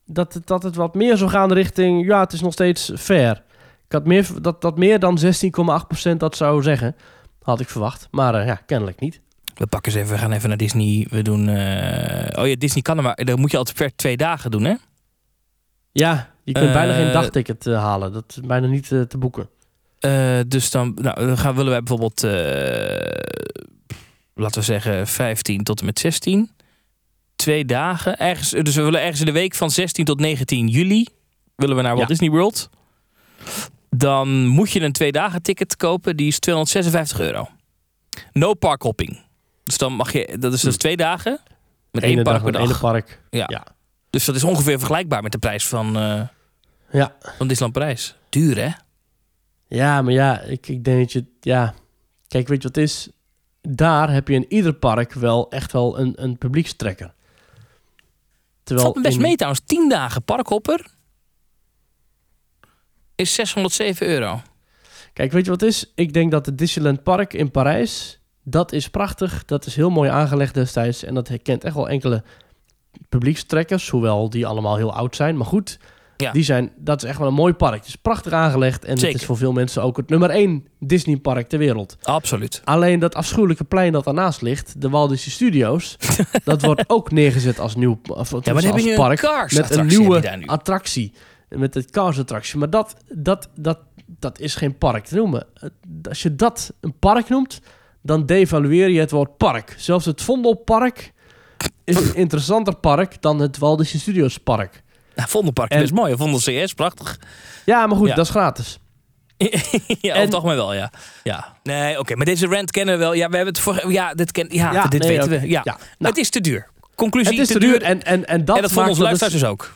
dat, het, dat het wat meer zou gaan richting... Ja, het is nog steeds fair. Ik had meer, dat, dat meer dan 16,8% dat zou zeggen. Had ik verwacht. Maar eh, ja, kennelijk niet. We pakken ze even, we gaan even naar Disney. We doen. eh, oh ja, Disney kan er maar. Dan moet je altijd per twee dagen doen, hè? Ja, je kunt bijna geen dagticket eh, halen. Dat is bijna niet te boeken. Dus dan, nou, dan gaan, willen wij bijvoorbeeld, laten we zeggen, 15 tot en met 16. Twee dagen. Ergens, dus we willen ergens in de week van 16 tot 19 juli willen we naar Walt Ja. Disney World. Dan moet je een twee dagen ticket kopen. Die is 256 euro. No park hopping. Dus dan mag je, dat is dus Hm. twee dagen. Met Ene één park dag per dag. park. Ja. Ja. Dus dat is ongeveer vergelijkbaar met de prijs van, eh Ja. van Disneyland Parijs. Duur hè? Ja, maar ja, ik, ik denk dat je... Ja, kijk, weet je wat het is? Daar heb je in ieder park wel echt wel een, een publiekstrekker. Terwijl Valt me best in- mee trouwens. 10 dagen parkhopper is 607 euro. Kijk, weet je wat het is? Ik denk dat het Disneyland Park in Parijs... Dat is prachtig. Dat is heel mooi aangelegd destijds. En dat herkent echt wel enkele publiekstrekkers. Hoewel die allemaal heel oud zijn. Maar goed, Ja. die zijn, dat is echt wel een mooi park. Het is prachtig aangelegd. En Zeker. het is voor veel mensen ook het nummer één Disney park ter wereld. Absoluut. Alleen dat afschuwelijke plein dat daarnaast ligt, de Walt Disney Studios, dat wordt ook neergezet als nieuw of, Ja, maar als park met een nieuwe attractie, met het Cars attractie. Maar dat, dat, dat, dat is geen park te noemen. Als je dat een park noemt, dan devalueer je het woord park. Zelfs het Vondelpark is een interessanter park dan het Walt Disney Studios park. Ja, Vondelpark is En- mooi. Vondel CS, prachtig. Ja, maar goed, Ja. dat is gratis. ja, En- toch maar wel, ja. ja. Nee, oké, maar deze rant kennen we wel. Ja, we hebben het voor. Ja, dit, ken, ja, Ja, dit nee, weten we. Ja. Ja, nou. het is te duur. Conclusie, Het is te duur en, en, en dat en dat maakt het- luisteraars dus ook.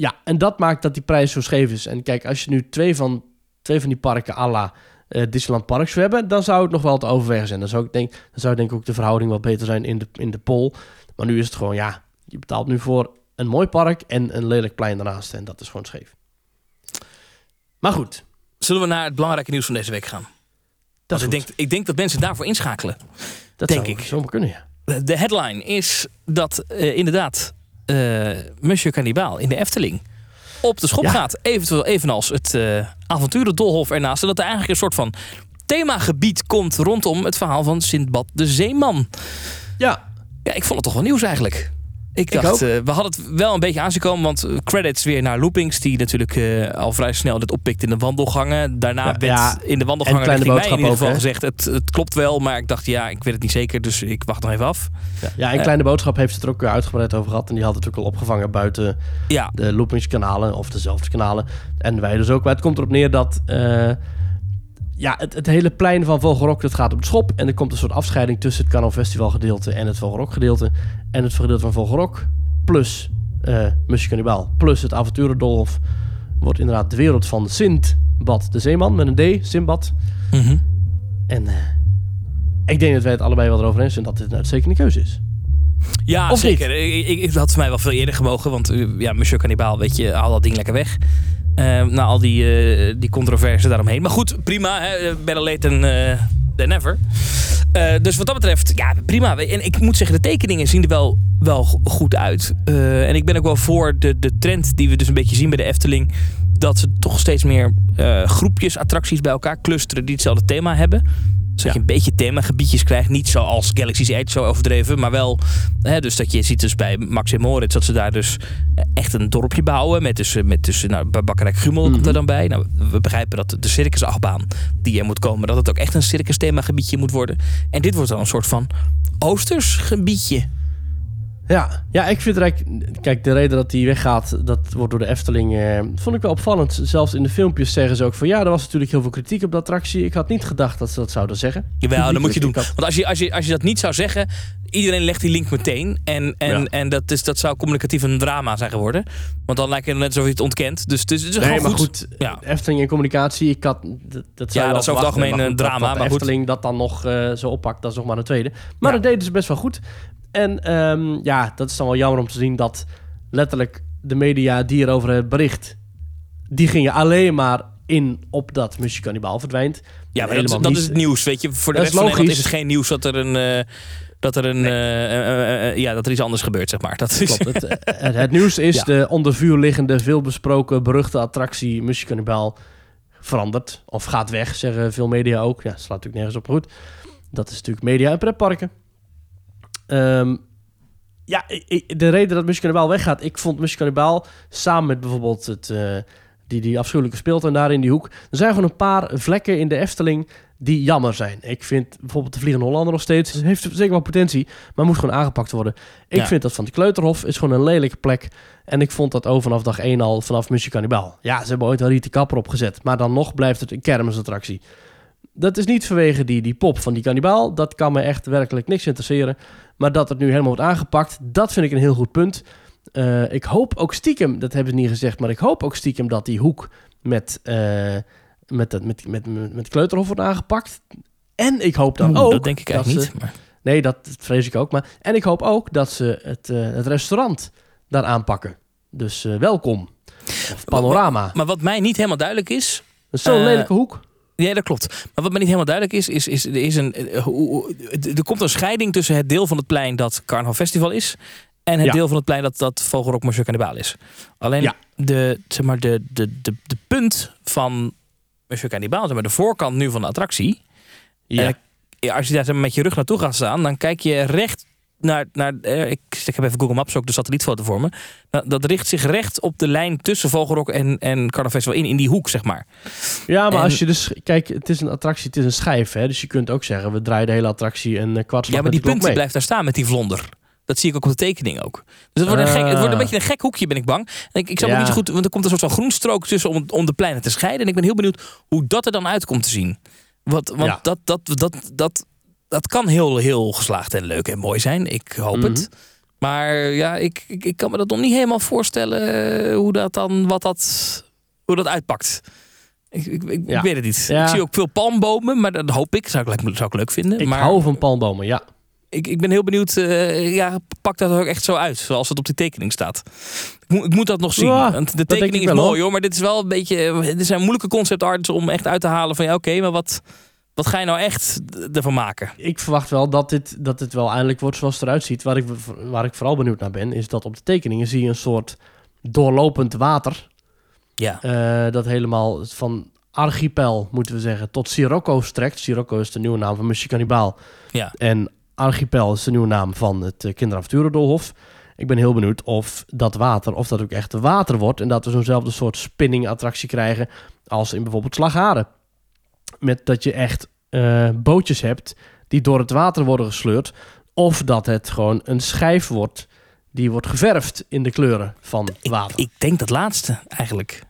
Ja, en dat maakt dat die prijs zo scheef is. En kijk, als je nu twee van, twee van die parken à la eh, Disneyland Parks zou hebben, dan zou het nog wel te overwegen zijn. Dan zou ik denk, dan zou denk ik ook de verhouding wat beter zijn in de, in de poll. Maar nu is het gewoon, ja, je betaalt nu voor een mooi park en een lelijk plein daarnaast. En dat is gewoon scheef. Maar goed, Zullen we naar het belangrijke nieuws van deze week gaan? dat ik denk, ik denk dat mensen daarvoor inschakelen. dat denk zou ik. zomaar kunnen, ja. De- De headline is dat eh, inderdaad eh Monsieur Cannibal in de Efteling op de schop Ja. gaat. Eventueel evenals het eh avonturendolhof ernaast. En dat er eigenlijk een soort van themagebied komt rondom het verhaal van Sindbad de Zeeman. Ja, Ja, ik vond het toch wel nieuws eigenlijk. Ik dacht, eh, we hadden het wel een beetje aan komen, want credits weer naar Loopings, die natuurlijk eh, al vrij snel dit oppikt in de wandelgangen. Daarna Ja, werd ja, in de wandelgangen en Kleine mij in ieder geval ook, gezegd, het, het klopt wel, maar ik dacht, ja, ik weet het niet zeker, dus ik wacht nog even af. Ja, ja en Eh. Kleine Boodschap heeft het er ook uitgebreid over gehad. En die had het ook al opgevangen buiten de loopingskanalen of dezelfde kanalen. En wij dus ook. Maar het komt erop neer dat ja, het, het hele plein van Vogelrok dat gaat op het schop. En er komt een soort afscheiding tussen het Carnaval Festival gedeelte en het Vogelrok gedeelte. En het gedeelte van Vogelrok plus eh Musje Cannibal plus het Avonturendolhof wordt inderdaad de wereld van Sint-Bad de Zeeman met een D, Simbad. Mhm. En eh, ik denk dat wij het allebei wel erover eens zijn dat dit een uitstekende keuze is. ja Of zeker. Ik, ik, had voor mij wel veel eerder gemogen, want eh, ja, Monsieur Cannibal, weet je, haal dat ding lekker weg. Eh na al die, eh, die controverse daaromheen. Maar goed, prima. Hè? Better late than, eh, than never. Eh, dus wat dat betreft, ja, prima. En ik moet zeggen, de tekeningen zien er wel, wel go- goed uit. Eh, en ik ben ook wel voor de, de trend die we dus een beetje zien bij de Efteling. Dat ze toch steeds meer eh, groepjes, attracties bij elkaar clusteren die hetzelfde thema hebben. Zodat je een beetje themagebiedjes krijgt. Niet zoals Galaxy's Edge zo overdreven. Maar wel, hè, dus dat je ziet dus bij Max en Moritz dat ze daar dus echt een dorpje bouwen. Met dus, eh, met dus nou, bij Bakkerij Grummel komt Mhm. er dan bij. Nou, we begrijpen dat de circusachtbaan die er moet komen, dat het ook echt een circus themagebiedje moet worden. En dit wordt dan een soort van Oosters gebiedje. Ja, ja, ik vind eigenlijk... Kijk, de reden dat hij weggaat, dat wordt door de Efteling... eh, vond ik wel opvallend. Zelfs in de filmpjes zeggen ze ook van... Ja, er was natuurlijk heel veel kritiek op de attractie. Ik had niet gedacht dat ze dat zouden zeggen. Jawel, dat moet je doen. Want als je, als, je, als je dat niet zou zeggen, iedereen legt die link meteen. En, en, Ja. en dat, is, dat zou communicatief een drama zijn geworden. Want dan lijkt het net alsof je het ontkent. Dus het is, het is Nee, gewoon maar goed. goed, Ja. Efteling en communicatie, ik had... Dat, dat zou Ja, dat is over het algemeen een dat- drama, Dat, goed. Efteling dat dan nog eh, zo oppakt, dat is nog maar een tweede. Maar Ja. dat deden ze best wel goed. En ehm, ja, dat is dan wel jammer om te zien dat letterlijk de media die erover hebben bericht... Die gingen alleen maar in op dat Musje Cannibal verdwijnt. Ja, maar dat, is- Helemaal dat niet- is het nieuws. Weet je, voor de Dat rest is van Nederland is het geen nieuws dat er een. eh, dat er een. eh, eh, ja, dat er iets anders gebeurt, zeg maar. Dat is, Klopt. Het, het, het nieuws is Ja. de onder vuur liggende, veelbesproken, beruchte attractie Musje Cannibal verandert. Of gaat weg, zeggen veel media ook. Ja, slaat natuurlijk nergens op. Goed, dat is natuurlijk media en pretparken. Ehm, ja, ik- de reden dat Musje Cannibal weggaat... Ik vond Musje Cannibal samen met bijvoorbeeld het... eh, die, die afschuwelijke speeltuin daar in die hoek. Er zijn gewoon een paar vlekken in de Efteling die jammer zijn. Ik vind bijvoorbeeld de Vliegende Hollander nog steeds... heeft zeker wel potentie, maar moet gewoon aangepakt worden. Ik Ja. vind dat van de Kleuterhof is gewoon een lelijke plek. En ik vond dat ook vanaf dag 1 al, vanaf Musje Cannibal. Ja, ze hebben ooit een rieten kapper opgezet. Maar dan nog blijft het een kermisattractie. Dat is niet vanwege die, die pop van die kannibaal. Dat kan me echt werkelijk niks interesseren. Maar dat het nu helemaal wordt aangepakt, dat vind ik een heel goed punt. Eh, ik hoop ook stiekem, dat hebben ze niet gezegd, maar ik hoop ook stiekem dat die hoek met, eh met, dat, met, met, met, met Kleuterhof wordt aangepakt. En ik hoop dan Oeh, ook... dat denk ik eigenlijk ze- niet. Maar, Nee, dat vrees ik ook. Maar, en ik hoop ook dat ze het, eh, het restaurant daar aanpakken. Dus welkom. Of panorama. maar wat mij niet helemaal duidelijk is. Zo'n lelijke hoek. Ja, dat klopt. Maar wat me niet helemaal duidelijk is, is, is, er, is een, eh, er komt een scheiding tussen het deel van het plein dat Carnaval Festival is. En het Ja. deel van het plein dat, dat Vogelrok Monsieur Cannibal is. Alleen Ja. de, zeg maar, de, de, de, de punt van Monsieur Cannibal, zeg maar, de voorkant nu van de attractie. Ja. eh, als je daar met je rug naartoe gaat staan, dan kijk je recht naar. naar eh, ik, ik heb even Google Maps ook de satellietfoto voor me. Dat, dat richt zich recht op de lijn tussen Vogelrok en, en Carnaval in, in die hoek, zeg maar. ja, maar en- als je dus... Kijk, het is een attractie, het is een schijf. Hè? Dus je kunt ook zeggen, we draaien de hele attractie een kwart Ja, maar die punt blijft daar staan met die vlonder. Dat zie ik ook op de tekening ook. Dus het wordt, een, gek, het wordt een Ah. beetje een gek hoekje, ben ik bang. En ik, ik snap Ja. niet zo goed, want er komt een soort van groenstrook tussen om, om de pleinen te scheiden. En ik ben heel benieuwd hoe dat er dan uitkomt te zien. Wat, want Ja. dat, dat, dat, dat, dat kan heel, heel geslaagd en leuk en mooi zijn. Ik hoop Mhm. het. Maar ja, ik, ik, ik kan me dat nog niet helemaal voorstellen eh, hoe dat dan, wat dat, hoe dat uitpakt. Ik, ik, ik, Ja. weet het niet. Ja. Ik zie ook veel palmbomen, maar dat hoop ik. Zou ik, leuk- zou ik leuk vinden. Ik maar hou van palmbomen, ja. ik, ik ben heel benieuwd. eh, ja, pak dat ook echt zo uit, zoals het op die tekening staat. Ik moet, ik moet dat nog zien. Ja, want de tekening is mooi hoor. hoor, maar dit is wel een beetje. Dit zijn moeilijke concept arts om echt uit te halen van ja, oké, maar wat, wat ga je nou echt ervan maken? Ik verwacht wel dat dit, dat dit wel eindelijk wordt zoals het eruit ziet. Waar ik, waar ik vooral benieuwd naar ben, is dat op de tekeningen zie je een soort doorlopend water. Ja, Eh, dat helemaal van archipel, moeten we zeggen, tot Sirocco strekt. Sirocco is de nieuwe naam van Monsieur Cannibal. ja. En archipel is de nieuwe naam van het uh, kinderavonturendolhof. Ik ben heel benieuwd of dat water, of dat ook echt water wordt. En dat we zo'nzelfde soort spinning attractie krijgen als in bijvoorbeeld Slagharen. Met dat je echt eh, bootjes hebt die door het water worden gesleurd. Of dat het gewoon een schijf wordt die wordt geverfd in de kleuren van water. Ik denk dat laatste eigenlijk.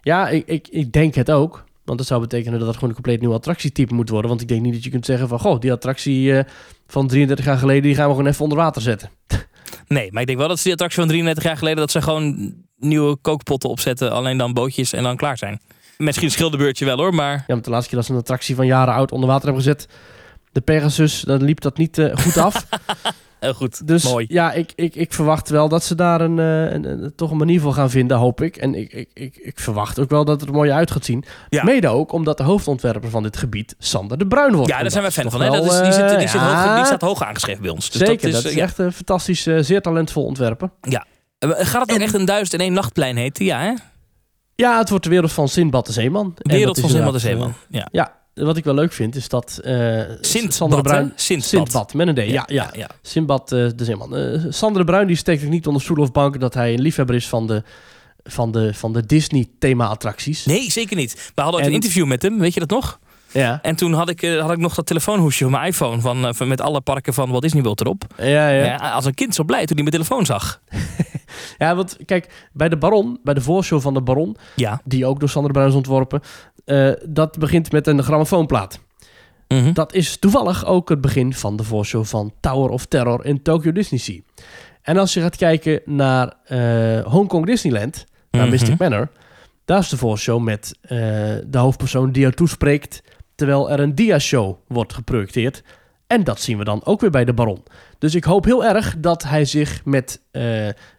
Ja, ik, ik, ik denk het ook. Want dat zou betekenen dat het gewoon een compleet nieuw attractietype moet worden. Want ik denk niet dat je kunt zeggen van... Goh, die attractie eh, van 33 jaar geleden... die gaan we gewoon even onder water zetten. Nee, maar ik denk wel dat ze die attractie van 33 jaar geleden... dat ze gewoon nieuwe kookpotten opzetten. Alleen dan bootjes en dan klaar zijn. Misschien schilderbeurtje wel hoor, maar... Ja, want de laatste keer dat ze een attractie van jaren oud onder water hebben gezet... de Pegasus, dan liep dat niet eh, goed af. Heel goed, Dus mooi. ja, ik, ik, ik verwacht wel dat ze daar een, eh, een, een- toch een manier voor gaan vinden, hoop ik. En ik, ik, ik, ik verwacht ook wel dat het er mooi uit gaat zien. Ja. Mede ook omdat de hoofdontwerper van dit gebied, Sander de Bruin, wordt. Ja, daar zijn we fan van. Hè? wel, Dat is, die, zit, die, eh, zit ja, hoog, die staat hoog aangeschreven bij ons. Dus Zeker, dat is, eh, ja. echt een fantastisch, eh, zeer talentvol ontwerper. Eh, Gaat het ook echt een duizend en één nachtplein heten? Ja, hè? Ja, het wordt de wereld van Sinbad de Zeeman. Wereld van Zeeman de Zeeman. Ja. eh, ja, wat ik wel leuk vind, is dat eh Sint Sander de Bruin... Sintbad. Sintbad, met een D. Ja, ja. ja. Sinbad eh, de Zeeman. Sander de Bruin die steekt ook niet onder stoel of bank dat hij een liefhebber is van de, van de, van de Disney thema-attracties. Nee, zeker niet. We hadden En- een interview met hem, weet je dat nog? Ja. En toen had ik, had ik nog dat telefoonhoesje van mijn iPhone van, van- met alle parken van Walt Disney World erop. Ja, ja. Ja. ja. als een kind zo blij toen hij mijn telefoon zag. want kijk, bij de Baron, bij de voorshow van de Baron, Ja. die ook door Sander de Bruin is ontworpen, eh, dat begint met een grammofoonplaat. Mhm. Dat is toevallig ook het begin van de voorshow van Tower of Terror in Tokyo Disney Sea. En als je gaat kijken naar eh Hong Kong Disneyland, naar Mhm. Mystic Manor, daar is de voorshow met eh, de hoofdpersoon die jou toespreekt, terwijl er een dia-show wordt geprojecteerd. En dat zien we dan ook weer bij de Baron. Dus ik hoop heel erg dat hij zich met eh,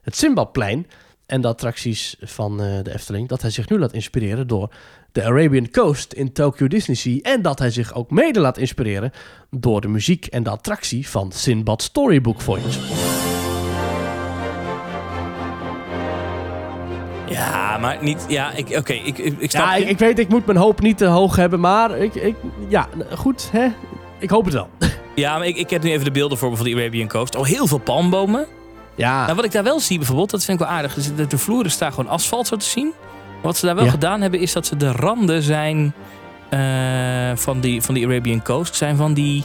het Simbadplein en de attracties van eh, de Efteling, dat hij zich nu laat inspireren door de Arabian Coast in Tokyo Disney Sea. En dat hij zich ook mede laat inspireren door de muziek en de attractie van Sinbad Storybook Voyage. Ja, maar niet... Ja, ik, oké, ik, ik, ik snap Ja, ik, ik weet, ik moet mijn hoop niet te hoog hebben, maar ik, ik, ja, goed, hè? Ik hoop het wel. Ja, maar ik, ik heb nu even de beelden voor me van die Arabian Coast. Al heel veel palmbomen. Ja, Nou, wat ik daar wel zie bijvoorbeeld, dat vind ik wel aardig. Dus de, de vloer is daar gewoon asfalt zo te zien. Wat ze daar wel Ja. gedaan hebben, is dat ze de randen zijn eh, van, die, van die Arabian Coast. Zijn van die...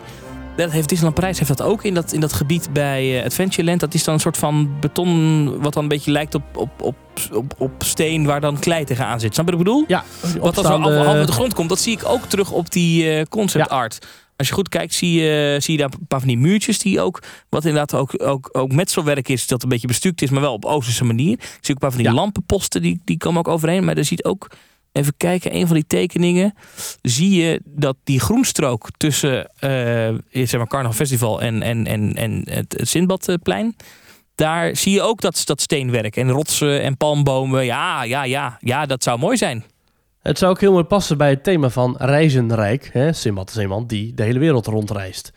Dat heeft Disneyland Parijs heeft dat ook in dat, in dat gebied bij eh, Adventureland. Dat is dan een soort van beton wat dan een beetje lijkt op, op, op, op, op steen waar dan klei tegenaan zit. Snap je wat ik bedoel? ja. Wat opstaande- half uit de grond komt, dat zie ik ook terug op die eh, concept Ja. art. Als je goed kijkt, zie je, zie je daar een paar van die muurtjes die ook, wat inderdaad ook, ook, ook metselwerk is, dat een beetje bestuukt is, maar wel op Oosterse manier. Ik zie ook een paar van die Ja. lampenposten, die, die komen ook overheen. Maar er ziet ook, even kijken, een van die tekeningen, zie je dat die groenstrook tussen eh zeg maar Carnaval Festival en, en, en, en het, het Sindbadplein, daar zie je ook dat, dat steenwerk en rotsen en palmbomen. Ja, ja, ja, ja, dat zou mooi zijn. Het zou ook heel mooi passen bij het thema van Reizenrijk. Hè? Simbad is iemand die de hele wereld rondreist.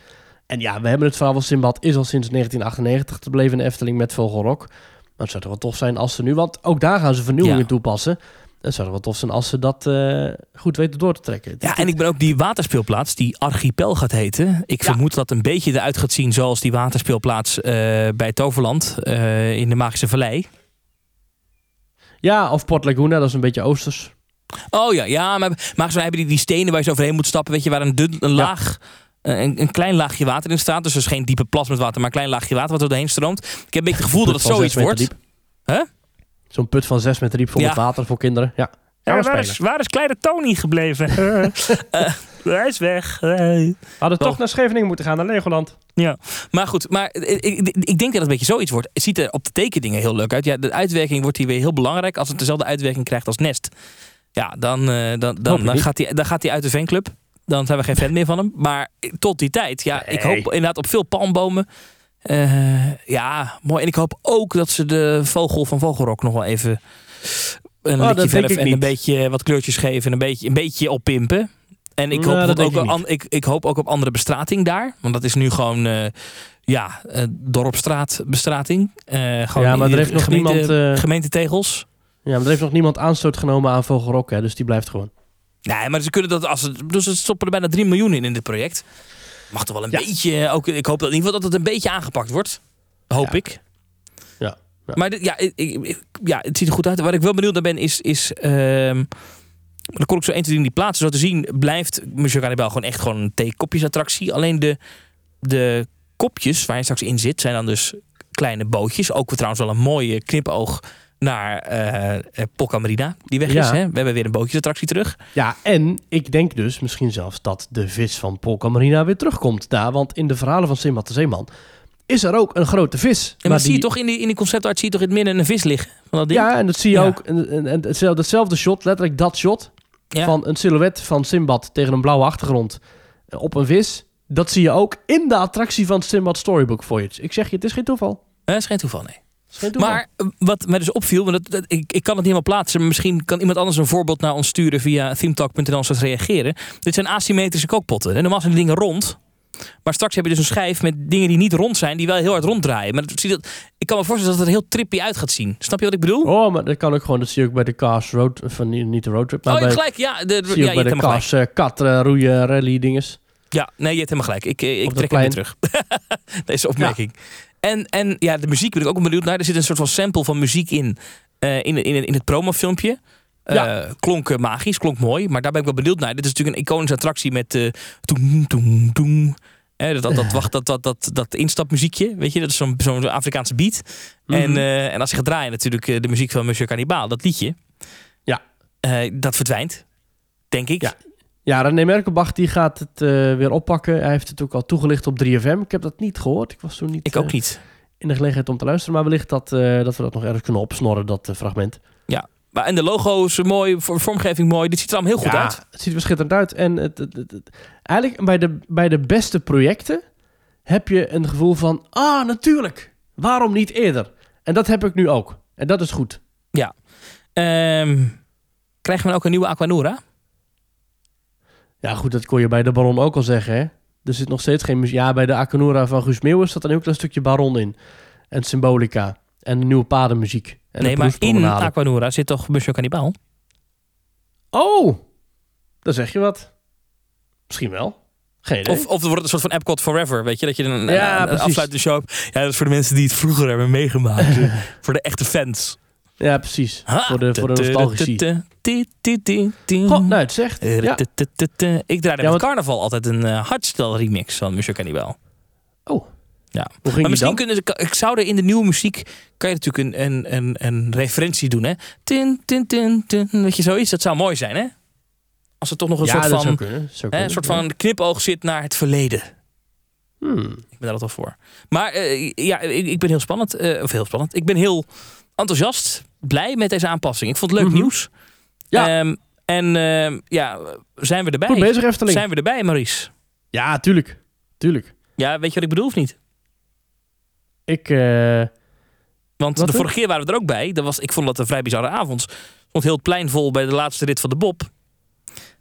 En ja, we hebben het verhaal van Simbad is al sinds 1998 te beleven in de Efteling met Vogelrok. Maar het zou toch wel tof zijn als ze nu, want ook daar gaan ze vernieuwingen Ja. toepassen. Het zou wel tof zijn als ze dat eh, goed weten door te trekken. Ja, en ik ben ook die waterspeelplaats, die Archipel gaat heten. Ik Ja. vermoed dat een beetje eruit gaat zien zoals die waterspeelplaats eh, bij Toverland eh, in de Magische Vallei. Ja, of Port Laguna, dat is een beetje oosters. Oh ja, ja, maar, maar zo hebben die, die stenen waar je zo overheen moet stappen, weet je, waar een, dun, een laag, eh, een, een klein laagje water in staat. Dus er is geen diepe plas met water, maar een klein laagje water wat er doorheen stroomt. Ik heb een beetje het gevoel dat het zoiets wordt. Hè? Zo'n put van 6 meter diep vol Ja. met water voor kinderen. Ja, waar is kleine Tony gebleven? Eh, hij is weg. Hadden toch naar Scheveningen moeten gaan, naar Legoland. Ja, maar goed, maar ik, ik, ik denk dat het een beetje zoiets wordt. Het ziet er op de tekeningen heel leuk uit. Ja, de uitwerking wordt hier weer heel belangrijk. Als het dezelfde uitwerking krijgt als Nest, ja, dan, eh, dan, Hoop dan, dan, niet. gaat hij, dan gaat hij uit de fanclub. Dan zijn we geen fan meer van hem. Maar tot die tijd, ja, ik hoop inderdaad op veel palmbomen. Eh, ja, mooi. En ik hoop ook dat ze de vogel van Vogelrok nog wel even een Oh, denk verf en een beetje wat kleurtjes geven en een beetje, een beetje oppimpen. En ik hoop, Nou, dat ook, ik an- ik, ik hoop ook op andere bestrating daar. Want dat is nu gewoon eh, ja, eh, dorpstraatbestrating. Gewoon Ja, maar er heeft nog gemeente, niemand, gemeentetegels. Ja, maar er heeft nog niemand aanstoot genomen aan Vogelrok, hè, dus die blijft gewoon. Nee, maar ze kunnen dat als ze. Dus ze stoppen er bijna 3 miljoen in in dit project. Mag toch wel een Ja. beetje. Ook, ik hoop dat in ieder geval dat het een beetje aangepakt wordt. Hoop Ja. ik. Ja, ja. Maar dit- ja, ik- ik- ja, het ziet er goed uit. Waar ik wel benieuwd naar ben is... is ehm, dan kon ik zo 1, 2, 3 in die plaatsen. Zo te zien blijft Monsieur Cannibal gewoon echt gewoon een theekopjesattractie. Alleen de, de kopjes waar je straks in zit... zijn dan dus kleine bootjes. Ook trouwens wel een mooie knipoog naar eh Polka Marina. Die weg is. Hè? We hebben weer een bootjesattractie terug. Ja, en ik denk dus misschien zelfs dat de vis van Polka Marina weer terugkomt daar. Want in de verhalen van Simbad de Zeeman is er ook een grote vis. En Maar zie je toch in die, in die conceptart zie je toch in het midden een vis liggen. Van dat ding? Ja, en dat zie je Ja. ook. En, en, hetzelfde shot, letterlijk dat shot. Ja. Van een silhouet van Simbad tegen een blauwe achtergrond eh, op een vis. Dat zie je ook in de attractie van Simbad Storybook Voyage. Ik zeg je, het is geen toeval. Eh, Dat is geen toeval, nee. Maar eh, wat mij dus opviel, want dat, dat- ik, ik kan het niet helemaal plaatsen, maar misschien kan iemand anders een voorbeeld naar ons sturen via themetalk.nl zoals reageren. Dit zijn asymmetrische kookpotten. En normaal zijn die dingen rond. Maar straks heb je dus een schijf met dingen die niet rond zijn, die wel heel hard ronddraaien. Maar dat, zie je dat, ik kan me voorstellen dat het er heel trippy uit gaat zien. Snap je wat ik bedoel? Oh, maar dat kan ook gewoon. Dat zie je ook bij de Cars Road... Van, niet de roadtrip, maar oh, je bij, hebt gelijk. Ja, de, zie je ja ook je bij de. Cars uh, kat uh, roeien rally dinges. Ja, nee, je hebt helemaal gelijk. Ik, eh, ik trek hem weer terug. Deze opmerking. En, en ja, de muziek ben ik ook benieuwd naar. Er zit een soort van sample van muziek in. eh, in, in, in het promofilmpje. Eh Ja. Klonk eh, magisch, klonk mooi. Maar daar ben ik wel benieuwd naar. Dit is natuurlijk een iconische attractie met... eh toem, toem, toem. Eh, dat, dat, dat, wacht, dat, dat, dat, dat instapmuziekje, weet je, dat is zo'n zo'n Afrikaanse beat. en, Mhm. eh, en als je gaat draaien natuurlijk eh, de muziek van Monsieur Cannibal, dat liedje. Ja. Eh, dat verdwijnt, denk ik. Ja. Ja, René Merkelbach die gaat het eh, weer oppakken. Hij heeft het ook al toegelicht op 3FM. Ik heb dat niet gehoord. Ik was toen niet Ik ook eh, niet. in de gelegenheid om te luisteren. Maar wellicht dat, eh, dat we dat nog ergens kunnen opsnorren, dat fragment. Maar, en de logo's mooi, voor vormgeving mooi. Dit ziet er allemaal heel goed ja, uit. het ziet er schitterend uit. En het, het, het- het- eigenlijk bij de, bij de beste projecten heb je een gevoel van... Ah, natuurlijk. Waarom niet eerder? En dat heb ik nu ook. En dat is goed. Ehm, krijgen we ook een nieuwe Aquanura? Ja, goed, dat kon je bij de Baron ook al zeggen, hè? Er zit nog steeds geen muziek. Ja, bij de Akanura van Guus zat er ook een stukje Baron in. En Symbolica. En de nieuwe padenmuziek. En nee, de maar in. Aquanura zit toch Monsieur Cannibal? Oh! Dan zeg je wat. Misschien wel. Geen idee. Of, of er wordt een soort van Epcot Forever, weet je? Dat je een, Ja, een, een precies. afsluitende show hebt. Ja, dat is voor de mensen die het vroeger hebben meegemaakt. voor de echte fans. Ja, precies. Voor de, voor de tu- Goh, nou, het zegt. Eh, Ja. Ik draaide Ja, met carnaval altijd een uh, hardstyle remix van Monsieur Cannibal. Oh. Ja. Maar misschien kunnen ze, ik zou er in de nieuwe muziek kan je natuurlijk een, een, een, een referentie doen, hè? Tin, tin, tin, tin, weet je zoiets? Dat zou mooi zijn, hè? Als er toch nog een ja, soort zou van, kunnen. Zou hè, kunnen, een soort ja. van knipoog zit naar het verleden. Hmm. Ik ben daar altijd wel voor. Maar eh, ja, ik, ik ben heel spannend. eh, of heel spannend. Ik ben heel enthousiast, blij met deze aanpassing. Ik vond het leuk Mhm. nieuws. Ja. Ehm, en ehm, ja, zijn we erbij? Goed bezig, Efteling. Zijn we erbij, Maurice? Ja, tuurlijk. Tuurlijk. Ja, weet je wat ik bedoel of niet? Ik... eh, Want Wat de vorige keer waren we er ook bij. Dat was, ik vond dat een vrij bizarre avond. Stond heel het plein vol bij de laatste rit van de Bob.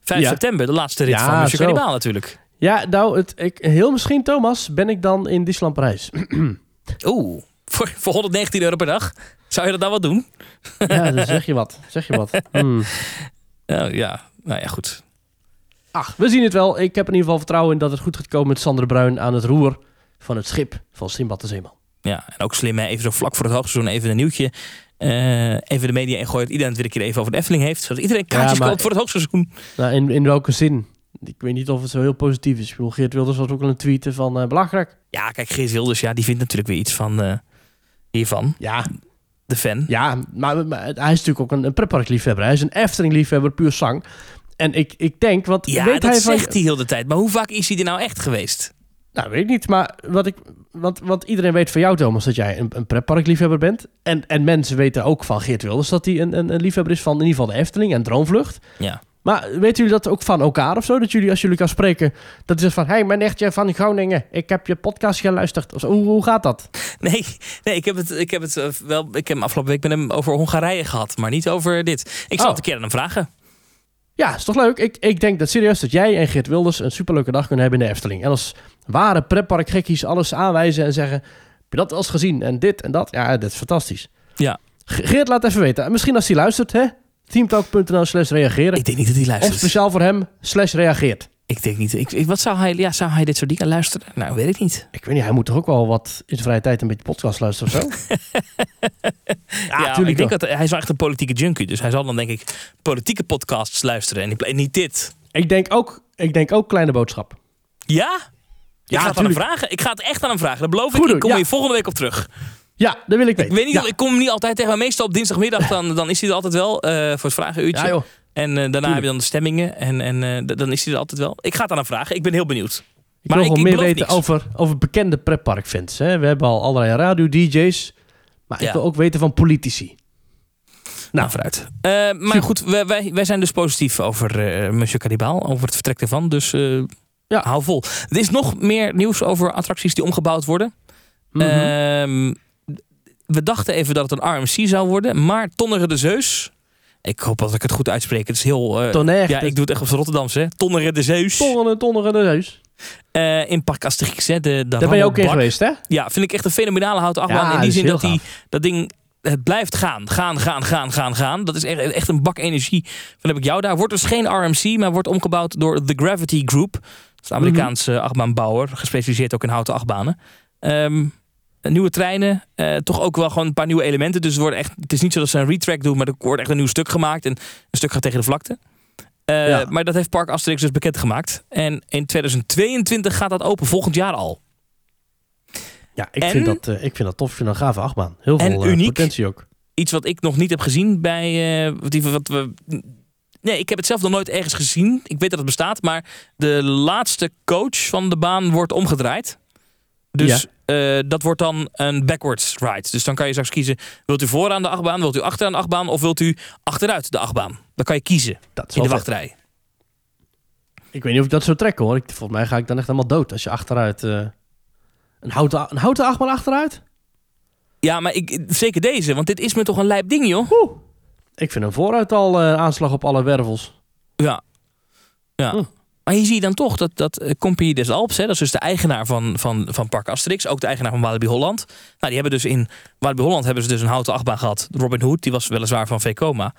5 Ja. september, de laatste rit Ja, van Monsieur. Cannibal natuurlijk. ja, nou, het, ik, heel misschien, Thomas, ben ik dan in Disneyland Parijs. Oeh, voor, voor 119 euro per dag. Zou je dat nou wel doen? ja, dan zeg je wat. Zeg je wat. Hmm. Ja, ja, nou ja, goed. Ach, we zien het wel. Ik heb in ieder geval vertrouwen in dat het goed gaat komen met Sander Bruin aan het roer van het schip van Simbad de Zeeman. Ja, en ook slim, hè? even zo vlak voor het hoogseizoen even een nieuwtje. eh, even de media ingooien dat iedereen het weer een keer even over de Efteling heeft. Zodat iedereen kaartjes Ja, koopt voor het hoogseizoen. Nou, in, in welke zin? Ik weet niet of het zo heel positief is. Ik bedoel, Geert Wilders was ook al een tweeten van eh belangrijk. Ja, kijk, Geert Wilders, ja, die vindt natuurlijk weer iets van eh, hiervan. Ja, De fan. ja maar, maar hij is natuurlijk ook een, een pretparkliefhebber. Hij is een Efteling-liefhebber, puur zang. En ik, ik denk, wat Ja, weet dat hij van... zegt hij heel de tijd. Maar hoe vaak is hij er nou echt geweest? Nou, weet ik niet. Maar wat ik, want, want iedereen weet van jou, Thomas, dat jij een, een pretparkliefhebber bent. En, en mensen weten ook van Geert Wilders dat hij een, een, een liefhebber is van in ieder geval de Efteling en Droomvlucht. Ja. Maar weten jullie dat ook van elkaar of zo? Dat jullie, als jullie kan spreken, dat is van... Hé, hey, mijn nichtje van Groningen, ik heb je podcast geluisterd. Of zo. Hoe, hoe gaat dat? Nee, nee ik heb het, ik heb het eh, wel. Ik heb hem afgelopen week met hem over Hongarije gehad, maar niet over dit. Ik zal Oh. het een keer aan hem vragen. Ja, is toch leuk? Ik, ik denk dat serieus dat jij en Geert Wilders een superleuke dag kunnen hebben in de Efteling. En als ware pretparkgekkies alles aanwijzen en zeggen... Heb je dat wel eens gezien? En dit en dat? Ja, dat is fantastisch. Ja. Ge- Geert, laat even weten. Misschien als hij luistert, hè? teamtalk.nl slash reageren. Ik denk niet dat hij Of luistert. speciaal voor hem, slash reageert. Ik denk niet. Ik, ik- wat zou hij, ja, zou hij dit soort dingen luisteren? Nou, weet ik niet. Ik weet niet, hij moet toch ook wel wat in zijn vrije tijd een beetje podcast luisteren of zo? Ja, tuurlijk ik denk dat hij is wel echt een politieke junkie. Dus hij zal dan denk ik politieke podcasts luisteren en niet- niet dit. Ik denk ook, ik denk ook kleine boodschap. Ja? Ik Ja, ga het aan hem vragen. Ik ga het echt aan hem vragen. Dat beloof ik. Goed doen, ik kom ja. hier volgende week op terug. Ja, dat wil ik weten. Ik weet niet, ja. ik kom hem niet altijd tegen. Maar meestal op dinsdagmiddag dan, dan is hij er altijd wel eh, voor het vragenuurtje. Ja, joh. En eh, daarna heb je dan de stemmingen. En, en eh, dan is hij er altijd wel. Ik ga het aan hem vragen. Ik ben heel benieuwd. Ik Maar wil ik- gewoon meer weten niks. over, over bekende pretparkfans. Hè? We hebben al allerlei radio-dj's. Maar ik wil ook weten van politici. Nou, vooruit. Maar Super. goed, wij, wij, wij zijn dus positief over Monsieur Cannibal. Over het vertrek ervan. Dus Ja. hou vol. Er is nog meer nieuws over attracties die omgebouwd worden. Ehm, we dachten even dat het een RMC zou worden. Maar Tonnere de Zeus. Ik hoop dat ik het goed uitspreek. Het is heel... eh, Tonnerre. ja, ik doe het echt op Rotterdamse. hè. Tonnere de Zeus. Tonneren, tonneren de huis. Eh, in Park Asterix. Hè, de, de Daar ben je ook in geweest, hè? Ja, vind ik echt een fenomenale houten achtbaan. Ja, in die zin dat die, dat ding het blijft gaan. Gaan, gaan, gaan, gaan, gaan. Dat is echt, echt een bak energie. Van heb ik jou daar. Wordt dus geen RMC, maar wordt omgebouwd door The Gravity Group. Dat is een Amerikaanse achtbaanbouwer. Gespecialiseerd ook in houten achtbanen. Ehm, nieuwe treinen. eh, toch ook wel gewoon een paar nieuwe elementen. Dus het, wordt echt, het is niet zo dat ze een retrack doen, maar er wordt echt een nieuw stuk gemaakt. En een stuk gaat tegen de vlakte. Eh, Ja. Maar dat heeft Park Asterix dus bekendgemaakt. En in 2022 gaat dat open, volgend jaar al. Ja, ik, En- vind dat, eh, ik vind dat tof. Ik vind dat een gave achtbaan. Heel veel eh, uniek. potentie ook. iets wat ik nog niet heb gezien bij. eh, wat, die- wat we. Nee, ik heb het zelf nog nooit ergens gezien. Ik weet dat het bestaat, maar de laatste coach van de baan wordt omgedraaid. Dus eh, dat wordt dan een backwards ride. Dus dan kan je straks kiezen: wilt u vooraan de achtbaan, wilt u achteraan de achtbaan of wilt u achteruit de achtbaan? Dan kan je kiezen Dat is in de vet. wachtrij. Ik weet niet of ik dat zou trekken, hoor. Ik, volgens mij ga ik dan echt helemaal dood als je achteruit... eh, een, houten, een houten achtbaan achteruit? Ja, maar ik, zeker deze, want dit is me toch een lijp ding, joh. Oeh. Ik vind hem vooruit al eh, aanslag op alle wervels. Ja. ja. Hm. Maar hier zie je dan toch dat, dat eh, Compagnie des Alps, hè, dat is dus de eigenaar van, van, van Park Asterix, ook de eigenaar van Walibi Holland. Nou, die hebben dus in Walibi Holland hebben ze dus een houten achtbaan gehad. Robin Hood, die was weliswaar van Vekoma.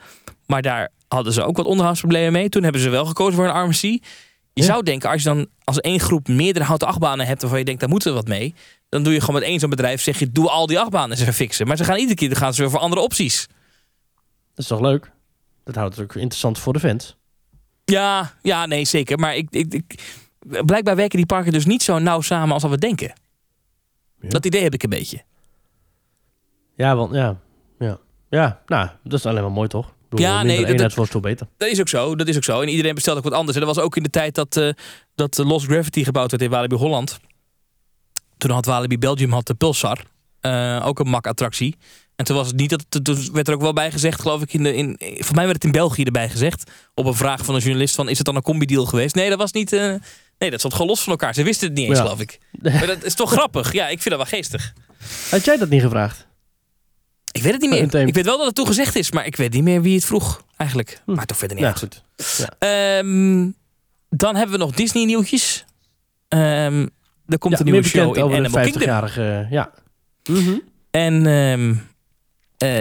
Maar daar hadden ze ook wat onderhoudsproblemen mee. Toen hebben ze wel gekozen voor een RMC. Je Ja. zou denken, als je dan als één groep meerdere houten achtbanen hebt waarvan je denkt, daar moeten we wat mee. Dan doe je gewoon met één zo'n bedrijf, zeg je, doe al die achtbanen even fixen. Maar ze gaan iedere keer gaan ze weer voor andere opties. Dat is toch leuk? Dat houdt het ook interessant voor de fans. Ja, ja, nee, zeker. Maar ik, ik, ik, blijkbaar werken die parken dus niet zo nauw samen als dat we denken. Ja. Dat idee heb ik een beetje. Ja, want ja. Ja, ja nou, dat is alleen maar mooi, toch? Bedoel, Ja, nee, dat- wordt veel beter. Dat is ook zo, dat is ook zo. En iedereen bestelt ook wat anders. En dat was ook in de tijd dat, eh dat Lost Gravity gebouwd werd in Walibi Holland. Toen had Walibi Belgium had de Pulsar. eh, ook een mak-attractie. En toen was het niet dat. Toen werd er ook wel bij gezegd, geloof ik. In de, in, voor mij werd het in België erbij gezegd. Op een vraag van een journalist: van, Is het dan een combi-deal geweest? Nee, dat was niet. eh, nee, dat zat gewoon los van elkaar. Ze wisten het niet eens, Ja. geloof ik. Maar dat is toch grappig? Ja, ik vind dat wel geestig. Had jij dat niet gevraagd? Ik weet het niet meer. Ik weet wel dat het toen gezegd is, maar ik weet niet meer wie het vroeg, eigenlijk. Hm. Maar toch verder niet Ja, uit. goed. Ehm, dan hebben we nog Disney nieuwtjes. Ehm er komt Ja, een nieuwe show in Animal Kingdom. 50-jarige... ja. Mhm. En ehm, eh,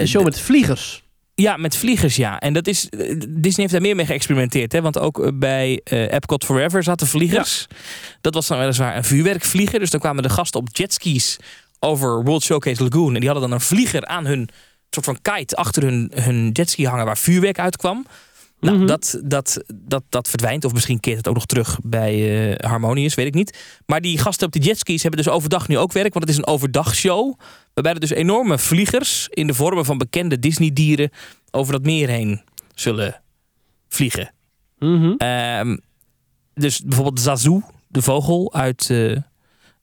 show met vliegers. ja, met vliegers, ja. En dat is, eh, Disney heeft daar meer mee geëxperimenteerd. Hè? Want ook eh, bij eh, Epcot Forever zaten vliegers. Dat was dan weliswaar een vuurwerkvlieger. Dus dan kwamen de gasten op jetskis over World Showcase Lagoon. En die hadden dan een vlieger aan hun soort van kite achter hun, hun jetski hangen waar vuurwerk uitkwam. Nou, Mhm. dat, dat, dat, dat verdwijnt. Of misschien keert het ook nog terug bij eh, Harmonious, weet ik niet. Maar die gasten op de jetskis hebben dus overdag nu ook werk. Want het is een overdagshow. Waarbij er dus enorme vliegers in de vormen van bekende Disney-dieren over dat meer heen zullen vliegen. Mhm. Ehm, dus bijvoorbeeld Zazu, de vogel uit, eh,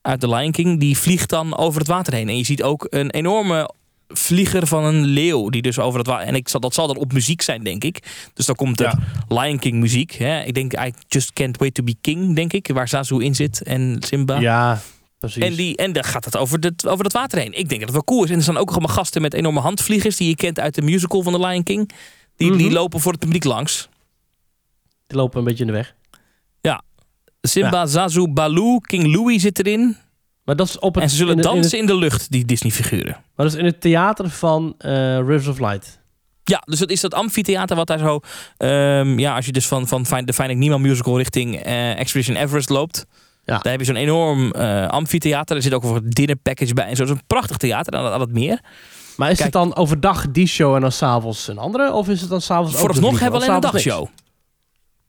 uit The Lion King, die vliegt dan over het water heen. En je ziet ook een enorme vlieger van een leeuw die dus over het water... En ik zal, dat zal dan op muziek zijn, denk ik. Dus dan komt er Lion King muziek. Hè? Ik denk, I just can't wait to be king, denk ik. Waar Zazu in zit en Simba. Ja, precies. En, die, en dan gaat het over, het over het water heen. Ik denk dat het wel cool is. En er staan ook allemaal gasten met enorme handvliegers... die je kent uit de musical van The Lion King. Die, die Mhm. lopen voor het publiek langs. Die lopen een beetje in de weg. Simba, Zazu, Baloo, King Louie zit erin. Maar dat is op het... En ze zullen in het- in dansen het- in de lucht, die Disney-figuren. maar dat is in het theater van eh Rivers of Light. Ja, dus dat is dat amfitheater wat daar zo... ehm, ja, als je dus van, van Find- de Finding Nemo musical richting eh, Expedition Everest loopt... Ja. Daar heb je zo'n enorm eh, amfitheater. Er zit ook een dinner package bij en zo. Het is een prachtig theater aan, aan het meer. Maar is Kijk. het dan overdag die show en dan s'avonds een andere? Of is het dan s'avonds ook Vooralsnog hebben we alleen een dagshow.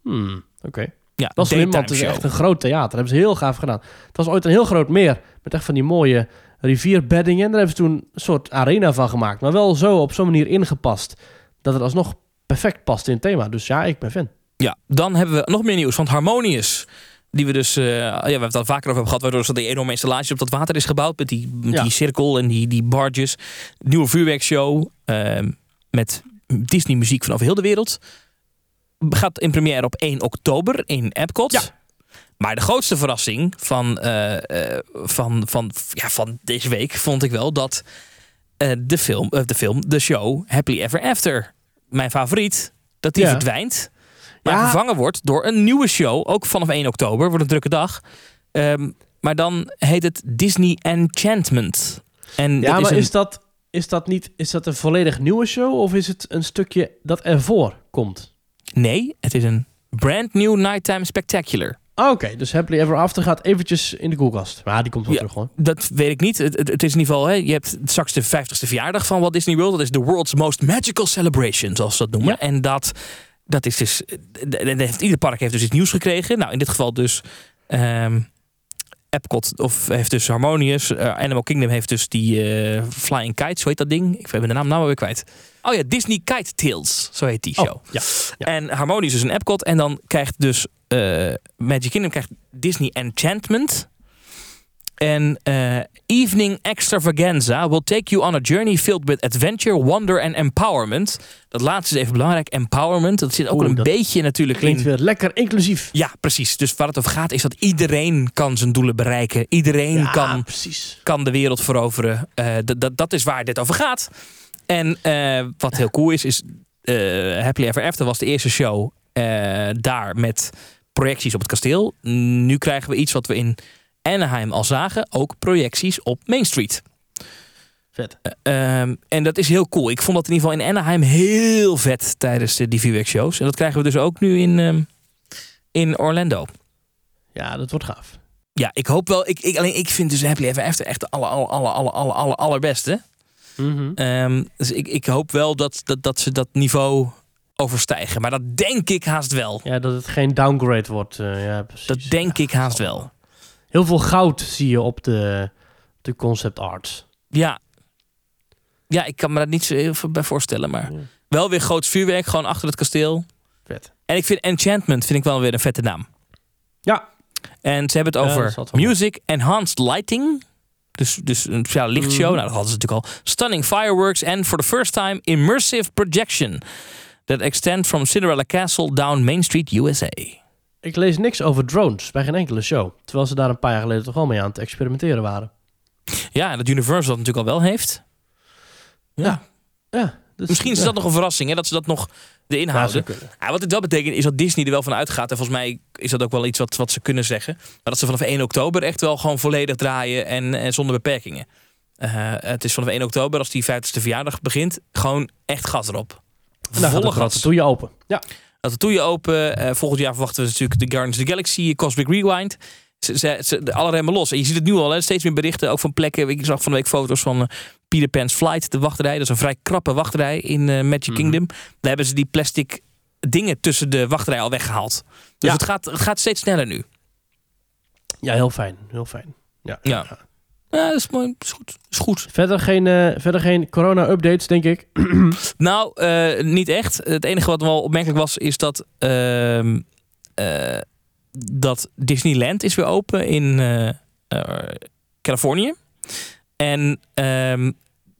Hmm, oké. Ja, Dat is want het is echt een groot theater. Dat hebben ze heel gaaf gedaan. Het was ooit een heel groot meer. Met echt van die mooie rivierbeddingen. En daar hebben ze toen een soort arena van gemaakt. Maar wel zo op zo'n manier ingepast. Dat het alsnog perfect past in het thema. Dus ja, ik ben fan. Ja, dan hebben we nog meer nieuws van Harmonious. Die we dus, eh, ja, we hebben het al vaker over hebben gehad, waardoor er die enorme installatie op dat water is gebouwd. Met die, met Ja. die cirkel en die, die barges. Nieuwe vuurwerkshow ehm, met Disney muziek van over heel de wereld. Gaat in première op 1 oktober in Epcot. Ja. Maar de grootste verrassing van, eh, eh, van, van, ja, van deze week vond ik wel dat eh, de, film, de film, de show Happily Ever After, mijn favoriet, dat die Ja. verdwijnt. Maar Ja. vervangen wordt door een nieuwe show, ook vanaf 1 oktober, wordt een drukke dag. Ehm, maar dan heet het Disney Enchantment. En Ja, maar is, is, een, dat, is dat niet... Is dat een volledig nieuwe show? Of is het een stukje dat ervoor komt? Nee, het is een brand new nighttime spectacular. Ah, Oké, dus Happily Ever After gaat eventjes in de koelkast. Maar die komt wel Ja. terug hoor. Dat weet ik niet. Het, het, het is in ieder geval, hè, je hebt straks de 50ste verjaardag van Walt Disney World. Dat is de world's most magical celebration, zoals ze dat noemen. Ja. En dat, dat is dus, eh, de- ieder park heeft dus iets nieuws gekregen. Nou, in dit geval dus ehm, Epcot, of heeft dus Harmonious. Eh, Animal Kingdom heeft dus die eh, Flying Kites, zo heet dat ding? Ik ben de naam nou weer kwijt. Oh ja, Disney Kite Tales, zo heet die show. Oh, ja. Ja. En Harmonious is een Epcot. En dan krijgt dus eh, Magic Kingdom krijgt Disney Enchantment. En eh, Evening Extravaganza will take you on a journey filled with adventure, wonder and empowerment. Dat laatste is even belangrijk. Empowerment, dat zit ook Oeh, een beetje natuurlijk Klinkt in. weer lekker inclusief. Ja, precies. Dus waar het over gaat is dat iedereen kan zijn doelen bereiken. Iedereen Ja, kan, precies. kan de wereld veroveren. Eh, dat- is waar dit over gaat. En eh, wat heel cool is, is Happily Ever After was de eerste show daar met projecties op het kasteel. Nu krijgen we iets wat we in Anaheim al zagen. Ook projecties op Main Street. Vet. Ehm, en dat is heel cool. Ik vond dat in ieder geval in Anaheim heel vet tijdens de, die vuurwerkshows. En dat krijgen we dus ook nu in, ehm, in Orlando. Ja, dat wordt gaaf. Ja, ik hoop wel. Ik, ik, alleen ik vind dus Happily Ever After echt de aller, aller, aller, aller, aller, aller, allerbeste. Mhm. Ehm, dus ik, ik hoop wel dat, dat, dat ze dat niveau overstijgen. Maar dat denk ik haast wel. Ja, dat het geen downgrade wordt. eh, ja, precies. Dat denk Ja, ik haast wel. Heel veel goud zie je op de, de concept arts. Ja. Ja, ik kan me daar niet zo heel veel bij voorstellen. Maar Ja. wel weer groot vuurwerk, gewoon achter het kasteel. Vet. En ik vind Enchantment vind ik wel weer een vette naam. Ja. En ze hebben het dat over music enhanced lighting. Dus, dus een speciale lichtshow. Mhm. Nou, dat hadden ze natuurlijk al. Stunning fireworks and for the first time immersive projection. That extend from Cinderella Castle down Main Street, USA. Ik lees niks over drones bij geen enkele show. Terwijl ze daar een paar jaar geleden toch al mee aan het experimenteren waren. Ja, en dat Universal dat natuurlijk al wel heeft. Ja. Ja, dus, Misschien is ja. dat nog een verrassing, hè, dat ze dat nog erin Ja, houden. Ja, wat dit wel betekent is dat Disney er wel van uitgaat. En volgens mij is dat ook wel iets wat, wat ze kunnen zeggen. Maar dat ze vanaf 1 oktober echt wel gewoon volledig draaien en, en zonder beperkingen. Eh, het is vanaf 1 oktober, als die 50ste verjaardag begint, gewoon echt gas erop. En dan gaat Volle de gas. toeje open. Ja. Dat de toeje open. Eh, volgend jaar verwachten we natuurlijk de Guardians of the Galaxy Cosmic Rewind. Ze, ze, ze- de alle remmen los. En je ziet het nu al, hè, steeds meer berichten, ook van plekken. Ik zag van de week foto's van eh, Peter Pan's Flight, de wachtrij. Dat is een vrij krappe wachtrij in eh, Magic Mhm. Kingdom. Daar hebben ze die plastic dingen tussen de wachtrij al weggehaald. Dus Ja. het, gaat, het gaat steeds sneller nu. ja, heel fijn. Heel fijn. Ja. Ja. Ja, dat is mooi. Dat is goed. Dat is goed. Verder geen, eh, verder geen corona-updates, denk ik. Nou, eh, niet echt. Het enige wat wel opmerkelijk was, is dat, ehm, eh, dat Disneyland is weer open in eh, eh, Californië. En ehm,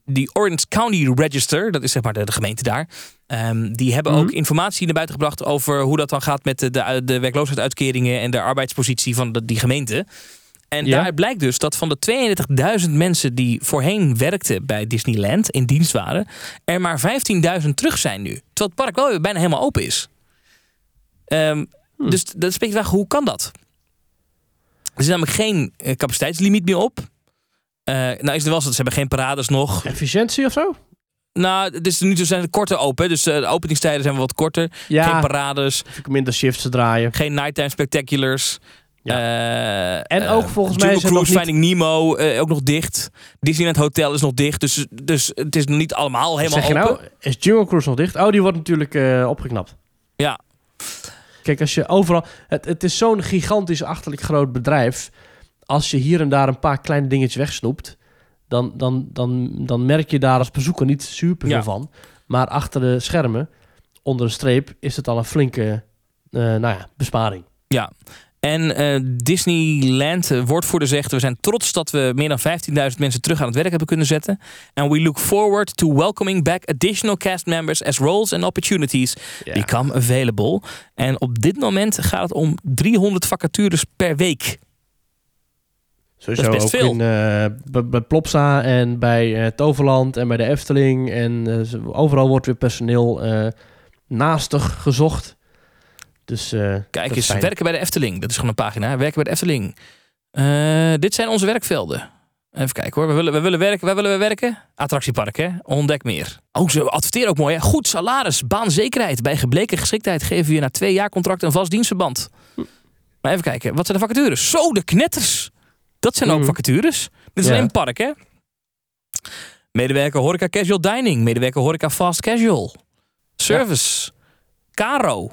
die Orange County Register, dat is zeg maar de, de gemeente daar, ehm, die hebben Mhm. ook informatie naar buiten gebracht over hoe dat dan gaat met de, de, de werkloosheidsuitkeringen en de arbeidspositie van de, die gemeente. En Ja. daar blijkt dus dat van de 32.000 mensen die voorheen werkten bij Disneyland in dienst waren, er maar 15.000 terug zijn nu. Terwijl het park wel weer bijna helemaal open is. Ehm, Hm. Dus dat beetje vraag, hoe kan dat? Er is namelijk geen eh, capaciteitslimiet meer op. Eh, nou is er wel zo, ze hebben geen parades nog. Efficiëntie of zo? Nou, het is nu zijn het korter open. Dus uh, de openingstijden zijn wat korter. Ja. Geen parades. Minder shifts te draaien. Geen nighttime spectaculars. Ja. Uh, en ook volgens mij is Cruise, Finding Nemo uh, ook nog dicht. Disneyland Hotel is nog dicht. Dus, dus het is nog niet allemaal helemaal zeg je open. Nou, is Jungle Cruise nog dicht? Oh, die wordt natuurlijk opgeknapt. Ja. Kijk, als je overal... Het, het is zo'n gigantisch achterlijk groot bedrijf. Als je hier en daar een paar kleine dingetjes wegsnoept... Dan, dan, dan, dan merk je daar als bezoeker niet super veel Ja. van. Maar achter de schermen, onder de streep, is het al een flinke eh, nou ja, besparing. Ja. En eh, Disneyland, uh, woordvoerder zegt... we zijn trots dat we meer dan 15.000 mensen terug aan het werk hebben kunnen zetten. And we look forward to welcoming back additional cast members... as roles and opportunities become available. En op dit moment gaat het om 300 vacatures per week. Sowieso Dat is best ook veel. in, eh, bij, Plopsa en bij eh, Toverland en bij de Efteling. En eh, overal wordt weer personeel eh naastig gezocht. Dus eh, Kijk eens, fijn. werken bij de Efteling. Dat is gewoon een pagina. Werken bij de Efteling. Eh, dit zijn onze werkvelden. Even kijken hoor. We willen, we willen werken. Waar willen we werken? Attractiepark, hè? Ontdek meer. Oh, ze adverteren ook mooi, hè? Goed salaris, baanzekerheid. Bij gebleken geschiktheid geven we je na twee jaar contract een vast dienstverband. Maar even kijken. Wat zijn de vacatures? Zo, de knetters. Dat zijn ook Mhm. vacatures. Dit is Ja. alleen een park, hè? Medewerker horeca casual dining. Medewerker horeca fast casual. Service. Caro.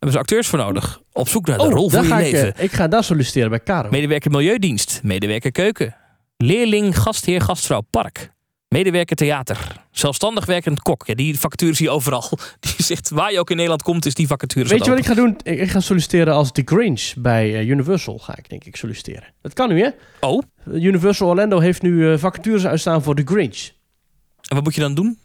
Hebben ze acteurs voor nodig. Op zoek naar de Oh, rol van je ga ik, leven. eh, ik ga daar solliciteren bij Karo. Medewerker Milieudienst. Medewerker Keuken. Leerling, gastheer, gastvrouw, park. Medewerker theater. Zelfstandig werkend kok. Ja, die vacature zie je overal. Die zegt, waar je ook in Nederland komt, is die vacature Weet je wat ik ga doen? Ik, ik ga solliciteren als The Grinch bij eh, Universal. Ga ik denk ik solliciteren. Dat kan nu hè? Oh, Universal Orlando heeft nu eh, vacatures uitstaan voor The Grinch. en wat moet je dan doen?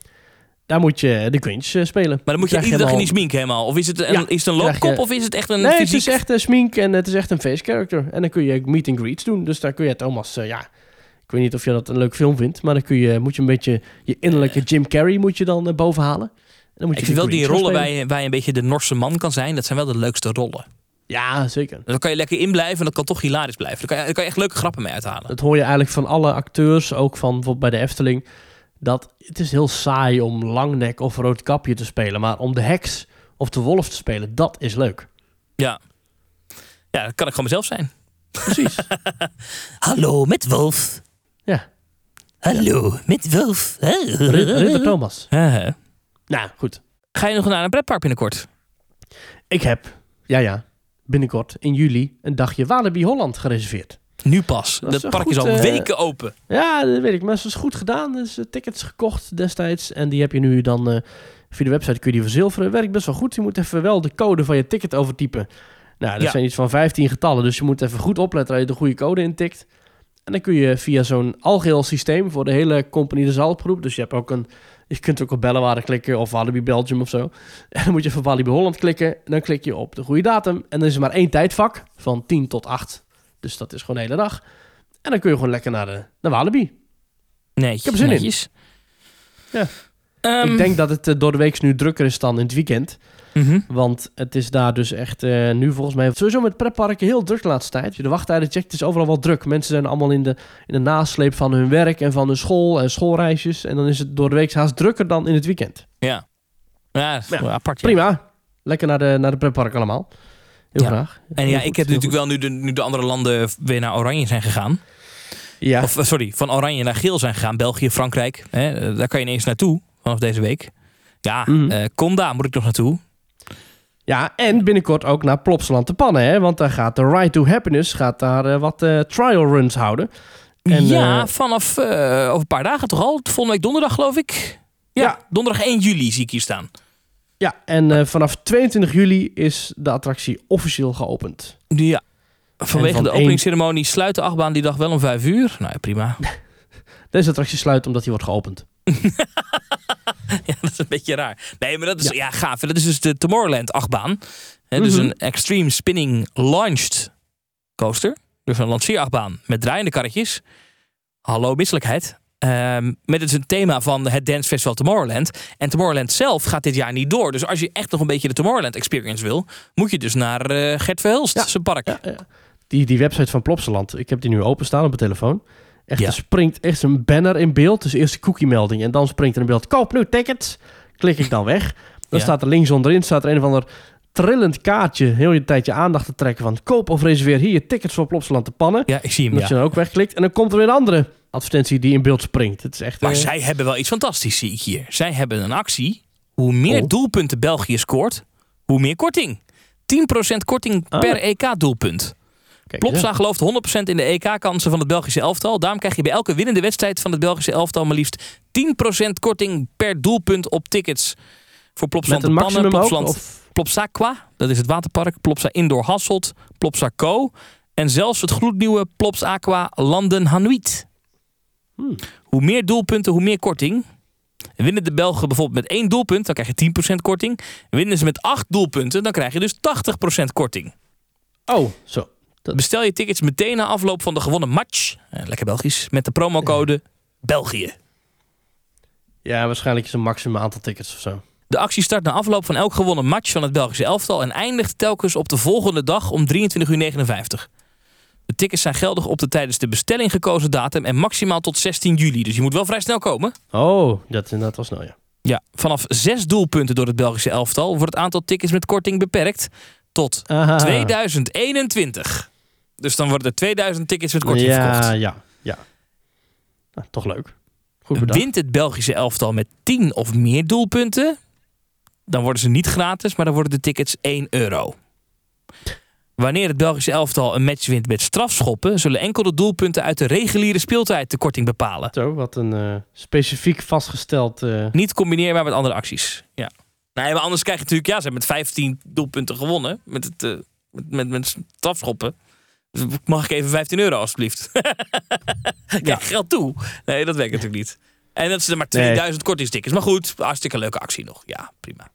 Daar moet je eh, The Grinch eh, spelen. Maar dan moet je iedere dag in die helemaal- smink helemaal. Of is het een, Ja, is het een je- loopkop of is het echt een Nee, het is echt een smink en het is echt een face character. En dan kun je meet and greets doen. Dus daar kun je Thomas, eh, ja... Ik weet niet of je dat een leuk film vindt, maar dan kun je, moet je een beetje je innerlijke Jim Carrey moet je dan eh, boven halen. En dan moet je Ik vind wel die rollen waar je, waar je een beetje de Norse man kan zijn. Dat zijn wel de leukste rollen. Ja, zeker. Dan kan je lekker inblijven en dat kan toch hilarisch blijven. Dan kan je, kan je echt leuke grappen mee uithalen. Dat hoor je eigenlijk van alle acteurs, ook van bijvoorbeeld bij de Efteling. Dat het is heel saai om langnek of roodkapje te spelen. Maar om de heks of de wolf te spelen, dat is leuk. Ja. Ja, dat kan ik gewoon mezelf zijn. Precies. Hallo, met Wolf. Ja. Hallo, met Wolf. Ridder Thomas. Nou, goed. Ga je nog naar een pretpark binnenkort? Ik heb, ja ja, binnenkort in juli een dagje Walibi Holland gereserveerd. Nu pas. Dat park is al eh, weken open. Ja, dat weet ik. Maar het is goed gedaan. Dus tickets gekocht destijds. En die heb je nu dan eh, via de website kun je die verzilveren. Werkt best wel goed. Je moet even wel de code van je ticket overtypen. Nou, dat Ja. zijn iets van 15 getallen. Dus je moet even goed opletten dat je de goede code intikt. En dan kun je via zo'n algeheel systeem voor de hele compagnie de Zalproep. Dus je hebt ook een... Je kunt ook op Bellewaarde klikken of Walibi Belgium of zo. En dan moet je even Walibi Holland klikken. En dan klik je op de goede datum. En dan is er maar één tijdvak van 10 tot 8. Dus dat is gewoon de hele dag. En dan kun je gewoon lekker naar, de, naar Walibi. Nee, heb er zin in. Ja. Ehm, ik denk dat het eh, door de week nu drukker is dan in het weekend. mhm. Want het is daar dus echt eh, nu volgens mij... Sowieso met pretparken heel druk de laatste tijd. De wachttijden checkt, het is overal wel druk. Mensen zijn allemaal in de, in de nasleep van hun werk en van hun school en schoolreisjes. En dan is het door de week haast drukker dan in het weekend. Ja. Ja, dat is Ja, wel apart. ja. Prima. Lekker naar de, naar de pretpark allemaal. Heel Ja. graag. En ja, goed, ik heb natuurlijk wel nu de, nu de andere landen weer naar oranje zijn gegaan. Ja, Of eh, sorry, van oranje naar geel zijn gegaan. België, Frankrijk. Hè, eh, daar kan je ineens naartoe vanaf deze week. Ja, Mhm. eh, Conda moet ik nog naartoe. ja, en binnenkort ook naar Plopsaland te Pannen. Hè? Want daar gaat de Ride to Happiness gaat daar, wat trial runs houden. En, ja, vanaf eh, over een paar dagen toch al. Volgende week donderdag geloof ik. Ja, Ja. donderdag 1 juli zie ik hier staan. Ja, en eh, vanaf 22 juli is de attractie officieel geopend. Ja. Vanwege van de één- openingsceremonie sluit de achtbaan die dag wel om 5 uur. Nou ja, prima. Deze attractie sluit omdat die wordt geopend. ja, dat is een beetje raar. Nee, maar dat is ja. gaaf. Dat is dus de Tomorrowland achtbaan. Dus Mhm. een Extreme Spinning Launched coaster. Dus een lanceerachtbaan met draaiende karretjes. Hallo misselijkheid. Ehm, met een thema van het Dance Festival Tomorrowland. En Tomorrowland zelf gaat dit jaar niet door. Dus als je echt nog een beetje de Tomorrowland experience wil... moet je dus naar eh, Gert Verhulst, Ja. zijn park. Ja, ja. Die, die website van Plopsaland, ik heb die nu openstaan op mijn telefoon. Echt, er springt echt een banner in beeld. Dus eerst de cookie-melding en dan springt er een beeld. Koop nu tickets. Klik ik dan weg. Dan staat er links onderin staat er een of ander trillend kaartje. Heel je tijd je aandacht te trekken van koop of reserveer hier je tickets voor Plopsaland te pannen. Ja, ik zie hem, ja. je dan ook wegklikt en dan komt er weer een andere advertentie die in beeld springt. Het is echt... Maar eh, zij hebben wel iets fantastisch, zie ik hier. Zij hebben een actie. Hoe meer Oh. doelpunten België scoort, hoe meer korting. 10% korting Ah. per EK-doelpunt. Plopsa gelooft 100% in de EK-kansen van het Belgische elftal. Daarom krijg je bij elke winnende wedstrijd van het Belgische elftal maar liefst 10% korting per doelpunt op tickets. Voor Plopsaland Met een Pannen, maximum ook? Plopsaland Of... Plopsaqua, dat is het waterpark. Plopsa Indoor Hasselt, Plopsa Co. En zelfs het gloednieuwe Plops Aqua Landen Hanuit. Hmm. Hoe meer doelpunten, hoe meer korting. Winnen de Belgen bijvoorbeeld met één doelpunt, dan krijg je 10% korting. Winnen ze met acht doelpunten, dan krijg je dus 80% korting. Oh, zo. Bestel je tickets meteen na afloop van de gewonnen match. eh, lekker Belgisch. Met de promocode België. Ja, waarschijnlijk is een maximum aantal tickets of zo. De actie start na afloop van elk gewonnen match van het Belgische elftal en eindigt telkens op de volgende dag om 23.59 uur. De tickets zijn geldig op de tijdens de bestelling gekozen datum en maximaal tot 16 juli. Dus je moet wel vrij snel komen. Oh, dat is inderdaad wel snel, ja. Ja, vanaf zes doelpunten door het Belgische elftal wordt het aantal tickets met korting beperkt tot Aha. 2021. Dus dan worden er 2000 tickets met korting ja, verkocht. Ja, ja. Nou, toch leuk. Goed bedacht. Wint het Belgische elftal met 10 of meer doelpunten, dan worden ze niet gratis, maar dan worden de tickets 1 euro. Wanneer het Belgische elftal een match wint met strafschoppen, zullen enkel de doelpunten uit de reguliere speeltijd de korting bepalen. Zo, wat een eh, specifiek vastgesteld... eh, Niet combineerbaar met andere acties. Ja. Nee, maar anders krijg je natuurlijk, ja, ze hebben met 15 doelpunten gewonnen met, het, eh, met, met, met strafschoppen. Dus mag ik even 15 euro alstublieft? Krijg Ja. geld toe? Nee, dat werkt natuurlijk niet. En dat zijn maar Nee. 2000 kortingstickers. Maar goed, hartstikke leuke actie nog. Ja, prima.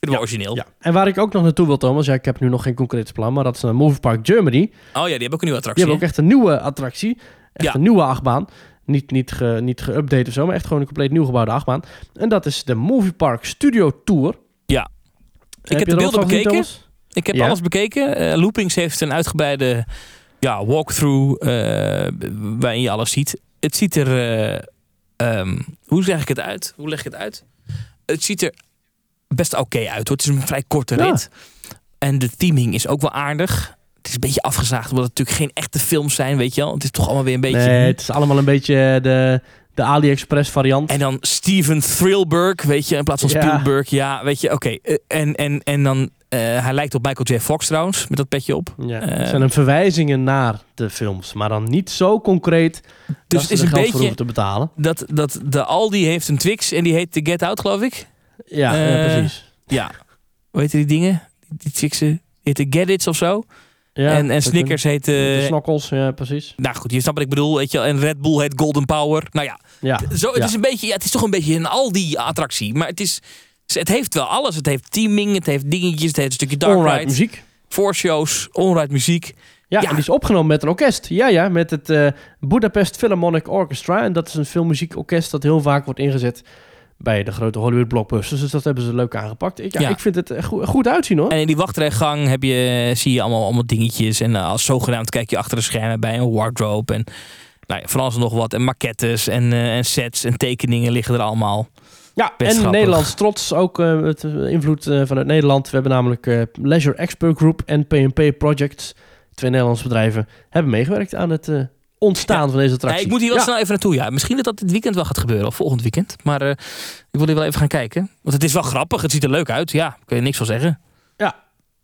Vind wel origineel. ja. En waar ik ook nog naartoe wil, Thomas... Ja, ik heb nu nog geen concreet plan, maar dat is naar Movie Park Germany. Oh ja, die hebben ook een nieuwe Die attractie. hebben ook echt een nieuwe attractie. Echt Ja. een nieuwe achtbaan. Niet, niet, ge, niet geüpdate of zo, maar echt gewoon een compleet nieuw gebouwde achtbaan. En dat is de Movie Park Studio Tour. Ja. Ik heb de beelden bekeken. Ik heb Ja. alles bekeken. Eh, Loopings heeft een uitgebreide ja, walkthrough eh, waarin je alles ziet. Het ziet er... eh, ehm, hoe zeg ik het uit? Hoe leg ik het uit? Het ziet er best oké uit. Hoor. Het is een vrij korte Ja. rit. En de teaming is ook wel aardig. Het is een beetje afgezaagd, omdat het natuurlijk geen echte films zijn, weet je wel. Het is toch allemaal weer een beetje... Nee, het is allemaal een beetje de, de AliExpress variant. En dan Steven Thrillberg, weet je, in plaats van Ja. Spielberg. Ja, weet je, oké. Eh, en, en, en dan, eh, hij lijkt op Michael J. Fox trouwens, met dat petje op. ja, eh, het zijn een verwijzingen naar de films, maar dan niet zo concreet Dus dat het is een geld beetje te betalen. dat, dat de Aldi heeft een Twix en die heet de Get Out, geloof ik. Ja, ja, Eh, precies. Ja. Hoe heet die dingen? Die, die Twixen, die heet de Get Its of zo. Ja, en en Snickers heet... de snokkels, ja, precies. nou goed, je snapt wat ik bedoel, weet je. En Red Bull heet Golden Power. Nou ja, Ja, zo, het, Ja. is een beetje, ja, het is toch een beetje een Aldi-attractie. Maar het is... Het heeft wel alles. Het heeft teaming, het heeft dingetjes, het heeft een stukje dark ride, muziek. voorshows, onride muziek. Ja, Ja. en die is opgenomen met een orkest. Ja, ja, met het eh Budapest Philharmonic Orchestra. En dat is een filmmuziekorkest dat heel vaak wordt ingezet bij de grote Hollywood blockbusters. Dus dat hebben ze leuk aangepakt. Ik, ja, Ja. ik vind het goed, goed uitzien hoor. En in die wachtrijgang heb je, zie je allemaal, allemaal dingetjes. En eh, als zogenaamd kijk je achter de schermen bij een wardrobe. En nou ja, van alles en nog wat. En maquettes en, eh, en sets en tekeningen liggen er allemaal. Ja, Best en grappig. Nederlands trots, ook eh, het invloed vanuit Nederland. We hebben namelijk Leisure Expert Group en P&P Projects, twee Nederlandse bedrijven, hebben meegewerkt aan het ontstaan Ja. van deze Ja, attractie. ik moet hier wel Ja. snel even naartoe. Ja. Misschien dat dat dit weekend wel gaat gebeuren. Of volgend weekend. Maar eh, ik wil hier wel even gaan kijken. Want het is wel grappig. Het ziet er leuk uit. Ja, kun je niks van zeggen.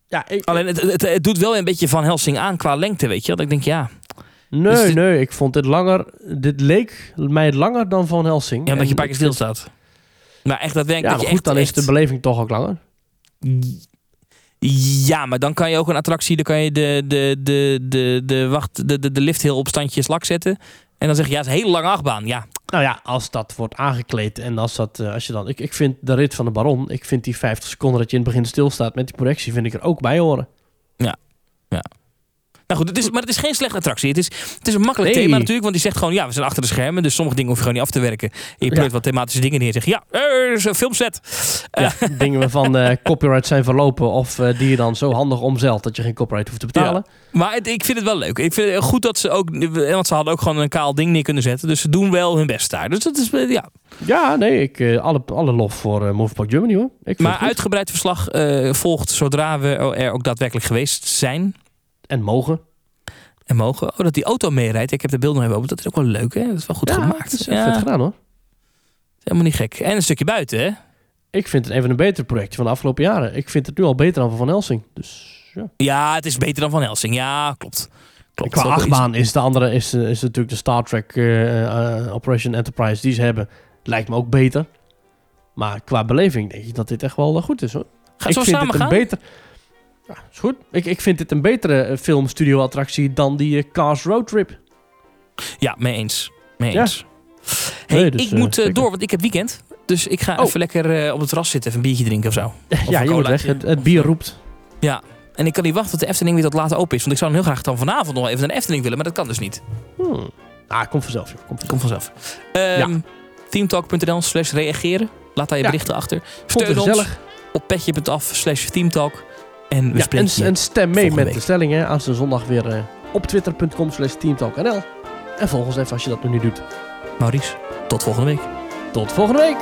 Ja, ik, Alleen het, het, het doet wel een beetje Van Helsing aan qua lengte. Weet je. Dat ik denk ja. nee, dus dit- nee, ik vond dit langer. Dit leek mij langer dan Van Helsing. Ja, omdat je En een paar keer ik stilstaat. Maar echt dat werkt. Ja, dat maar je goed, echt, dan is de beleving toch ook langer. Ja, maar dan kan je ook een attractie, dan kan je de, de, de, de, de, wacht, de, de, de lift heel op standje slak zetten. En dan zeg je, ja, het is een hele lange achtbaan. Ja, Nou ja, als dat wordt aangekleed en als dat, eh, als je dan, ik, ik vind de rit van de Baron, ik vind die 50 seconden dat je in het begin stilstaat met die projectie, vind ik er ook bij horen. Nou goed, het is, maar het is geen slechte attractie. Het is, het is een makkelijk Nee. thema natuurlijk. Want die zegt gewoon, ja, we zijn achter de schermen. Dus sommige dingen hoef je gewoon niet af te werken. En je pleurt Ja. wat thematische dingen neer. Zeg je, ja, er is een filmset. Ja, dingen waarvan eh, copyright zijn verlopen of eh, die je dan zo handig omzeilt dat je geen copyright hoeft te betalen. Maar het- ik vind het wel leuk. Ik vind het goed dat ze ook... Want ze hadden ook gewoon een kaal ding neer kunnen zetten. Dus ze doen wel hun best daar. Dus dat is, eh, ja. Ja, nee, ik, eh, alle, alle lof voor eh Movepark Germany hoor. Ik Maar uitgebreid verslag eh, volgt zodra we er ook daadwerkelijk geweest zijn. En mogen. En mogen. Oh, dat die auto meerijdt. Ik heb de beelden nog even open. Dat is ook wel leuk, hè? Dat is wel goed ja, gemaakt. Het is ja, vet gedaan hoor. helemaal niet gek. En een stukje buiten, hè? Ik vind het een van de betere projecten van de afgelopen jaren. Ik vind het nu al beter dan van Helsing. Dus ja. Ja, het is beter dan Van Helsing. Ja, klopt. klopt. Qua achtbaan is de andere is, eh, is natuurlijk de Star Trek eh, eh, Operation Enterprise die ze hebben. Lijkt me ook beter. Maar qua beleving denk ik dat dit echt wel goed is hoor. Gaan ik vind samen dit een gaan? beter. Ja, is goed. Ik, ik vind dit een betere eh, filmstudio attractie dan die eh, Cars Road Trip. Ja, mee eens. Mee Ja. eens. Hey, Nee, dus, ik moet eh, door, want ik heb weekend. Dus ik ga Oh. even lekker op het terras zitten, even een biertje drinken of zo. ja, een je weg. Het, het bier roept. Ja. En ik kan niet wachten tot de Efteling weer tot later open is. Want ik zou dan heel graag dan vanavond nog even de Efteling willen. Maar dat kan dus niet. Hmm. Ah, komt vanzelf. Joh. Komt Komt vanzelf. vanzelf. Ehm Teamtalk.nl slash reageren. Laat daar je Ja. berichten achter. Steun ons op petje.af slash teamtalk. En we Ja, spreken en, stem mee met week. de stellingen. Aan zijn zondag weer eh, op twitter.com slash teamtalknl. En volg ons even als je dat nog niet doet. Maurice, tot volgende week. Tot volgende week.